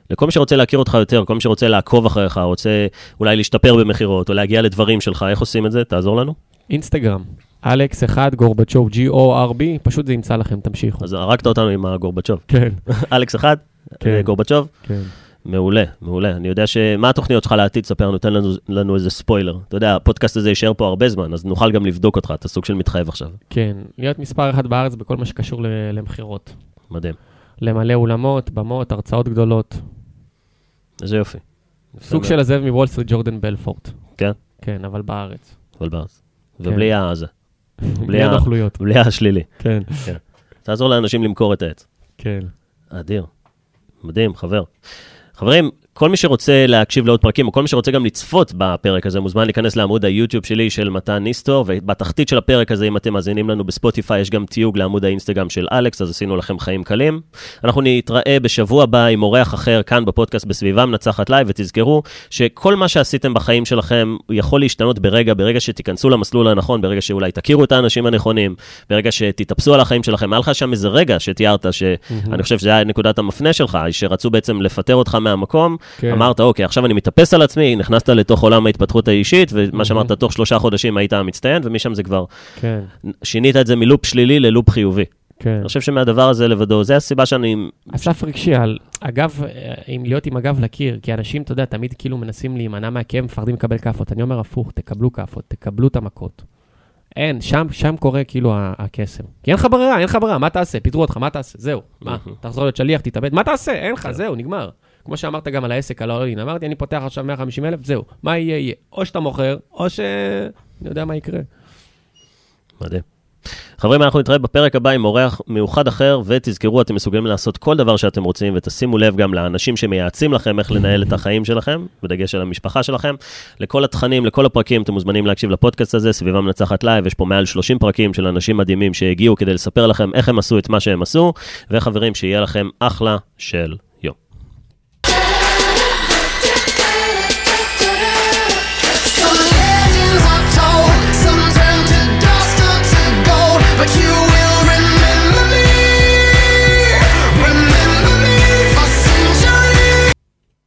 לכל מי שרוצה להכיר אותך יותר, כל מי שרוצה לעקוב אחריך, רוצה אולי להשתפר במכירות או להגיע לדברים שלך, איך עושים את זה? תעזור לנו. אינסטגרם, אלכס 1 גורבצ'וב, G-O-R-B, פשוט זה ימצא לכם, תמשיכו. אז הרגת אותנו עם הגורבצ'וב. כן, [LAUGHS] אלכס אחד, כן. גורבצ'וב, כן. מעולה, מעולה. אני יודע ש... מה התוכניות שלך לעתיד? ספר לנו, תן לנו, לנו איזה ספוילר. אתה יודע, הפודקאסט הזה יישאר פה הרבה זמן, אז נוכל גם לבדוק אותך, אתה סוג של מתחייב עכשיו. כן, להיות מספר אחת בארץ בכל מה שקשור למכירות. מדהים. למלא אולמות, במות, הרצאות גדולות. איזה יופי. סוג של הזאב מוול סטריט ג'ורדן בלפורט. כן? כן, אבל בארץ. אבל בארץ. ובלי [LAUGHS] בלי ה- הנוכלויות. בלי השלילי. כן, תעזור לאנשים למכור את העט. כן. אדיר. מדהים, חבר. חברים, כל מי שרוצה להקשיב לעוד פרקים, או כל מי שרוצה גם לצפות בפרק הזה, מוזמן להיכנס לעמוד היוטיוב שלי של מתן ניסטור, ובתחתית של הפרק הזה, אם אתם מאזינים לנו בספוטיפיי, יש גם תיוג לעמוד האינסטגרם של אלכס, אז עשינו לכם חיים קלים. אנחנו נתראה בשבוע הבא עם אורח אחר כאן בפודקאסט בסביבה מנצחת live, ותזכרו שכל מה שעשיתם בחיים שלכם יכול להשתנות ברגע, ברגע שתיכנסו למסלול הנכון, ברגע שאולי תכירו את האנשים הנכונים, ברגע שתתאפסו על החיים שלכם. היה לך שם איזה רגע שתיארת, שאני חושב שזה היה נקודת המפנה שלך, שרצו בעצם לפטר אותך מהמקום, כן. אמרת, אוקיי, עכשיו אני מתאפס על עצמי, נכנסת לתוך עולם ההתפתחות האישית, ומה שאמרת, תוך שלושה חודשים היית מצטיין, ומשם זה כבר, כן, שינית את זה מלופ שלילי ללופ חיובי. כן. אני חושב שמהדבר הזה לבדו, זה הסיבה שאני... אסף רגשי, על אגב, אה, אם להיות עם הגב לקיר, כי אנשים, אתה יודע, תמיד כאילו מנסים להימנע מהכאב, מפחדים לקבל כאפות. אני אומר הפוך, תקבלו כאפות, תקבלו את המכות. אין, שם, שם קורה כאילו הקסם. כי אין לך ברירה, אין לך ברירה, מה תעשה? פיטרו אותך, מה תעשה? זהו. מה, תחזור להיות שליח, תתאבד, מה תעשה? אין לך, זהו, נגמר. כמו שאמרת גם על העסק, על האולין, אמרתי, אני פותח עכשיו 150 אלף, זהו. מה יהיה, יהיה. או שאתה מוכר, או ש... אני יודע מה יקרה. מדהים. חברים, אנחנו נתראה בפרק הבא עם אורח מיוחד אחר, ותזכרו, אתם מסוגלים לעשות כל דבר שאתם רוצים, ותשימו לב גם לאנשים שמייעצים לכם איך לנהל את החיים שלכם, בדגש על המשפחה שלכם. לכל התכנים, לכל הפרקים, אתם מוזמנים להקשיב לפודקאסט הזה, סביבה מנצחת live, יש פה מעל 30 פרקים של אנשים מדהימים שהגיעו כדי לספר לכם איך הם עשו את מה שהם עשו, וחברים, שיהיה לכם אחלה של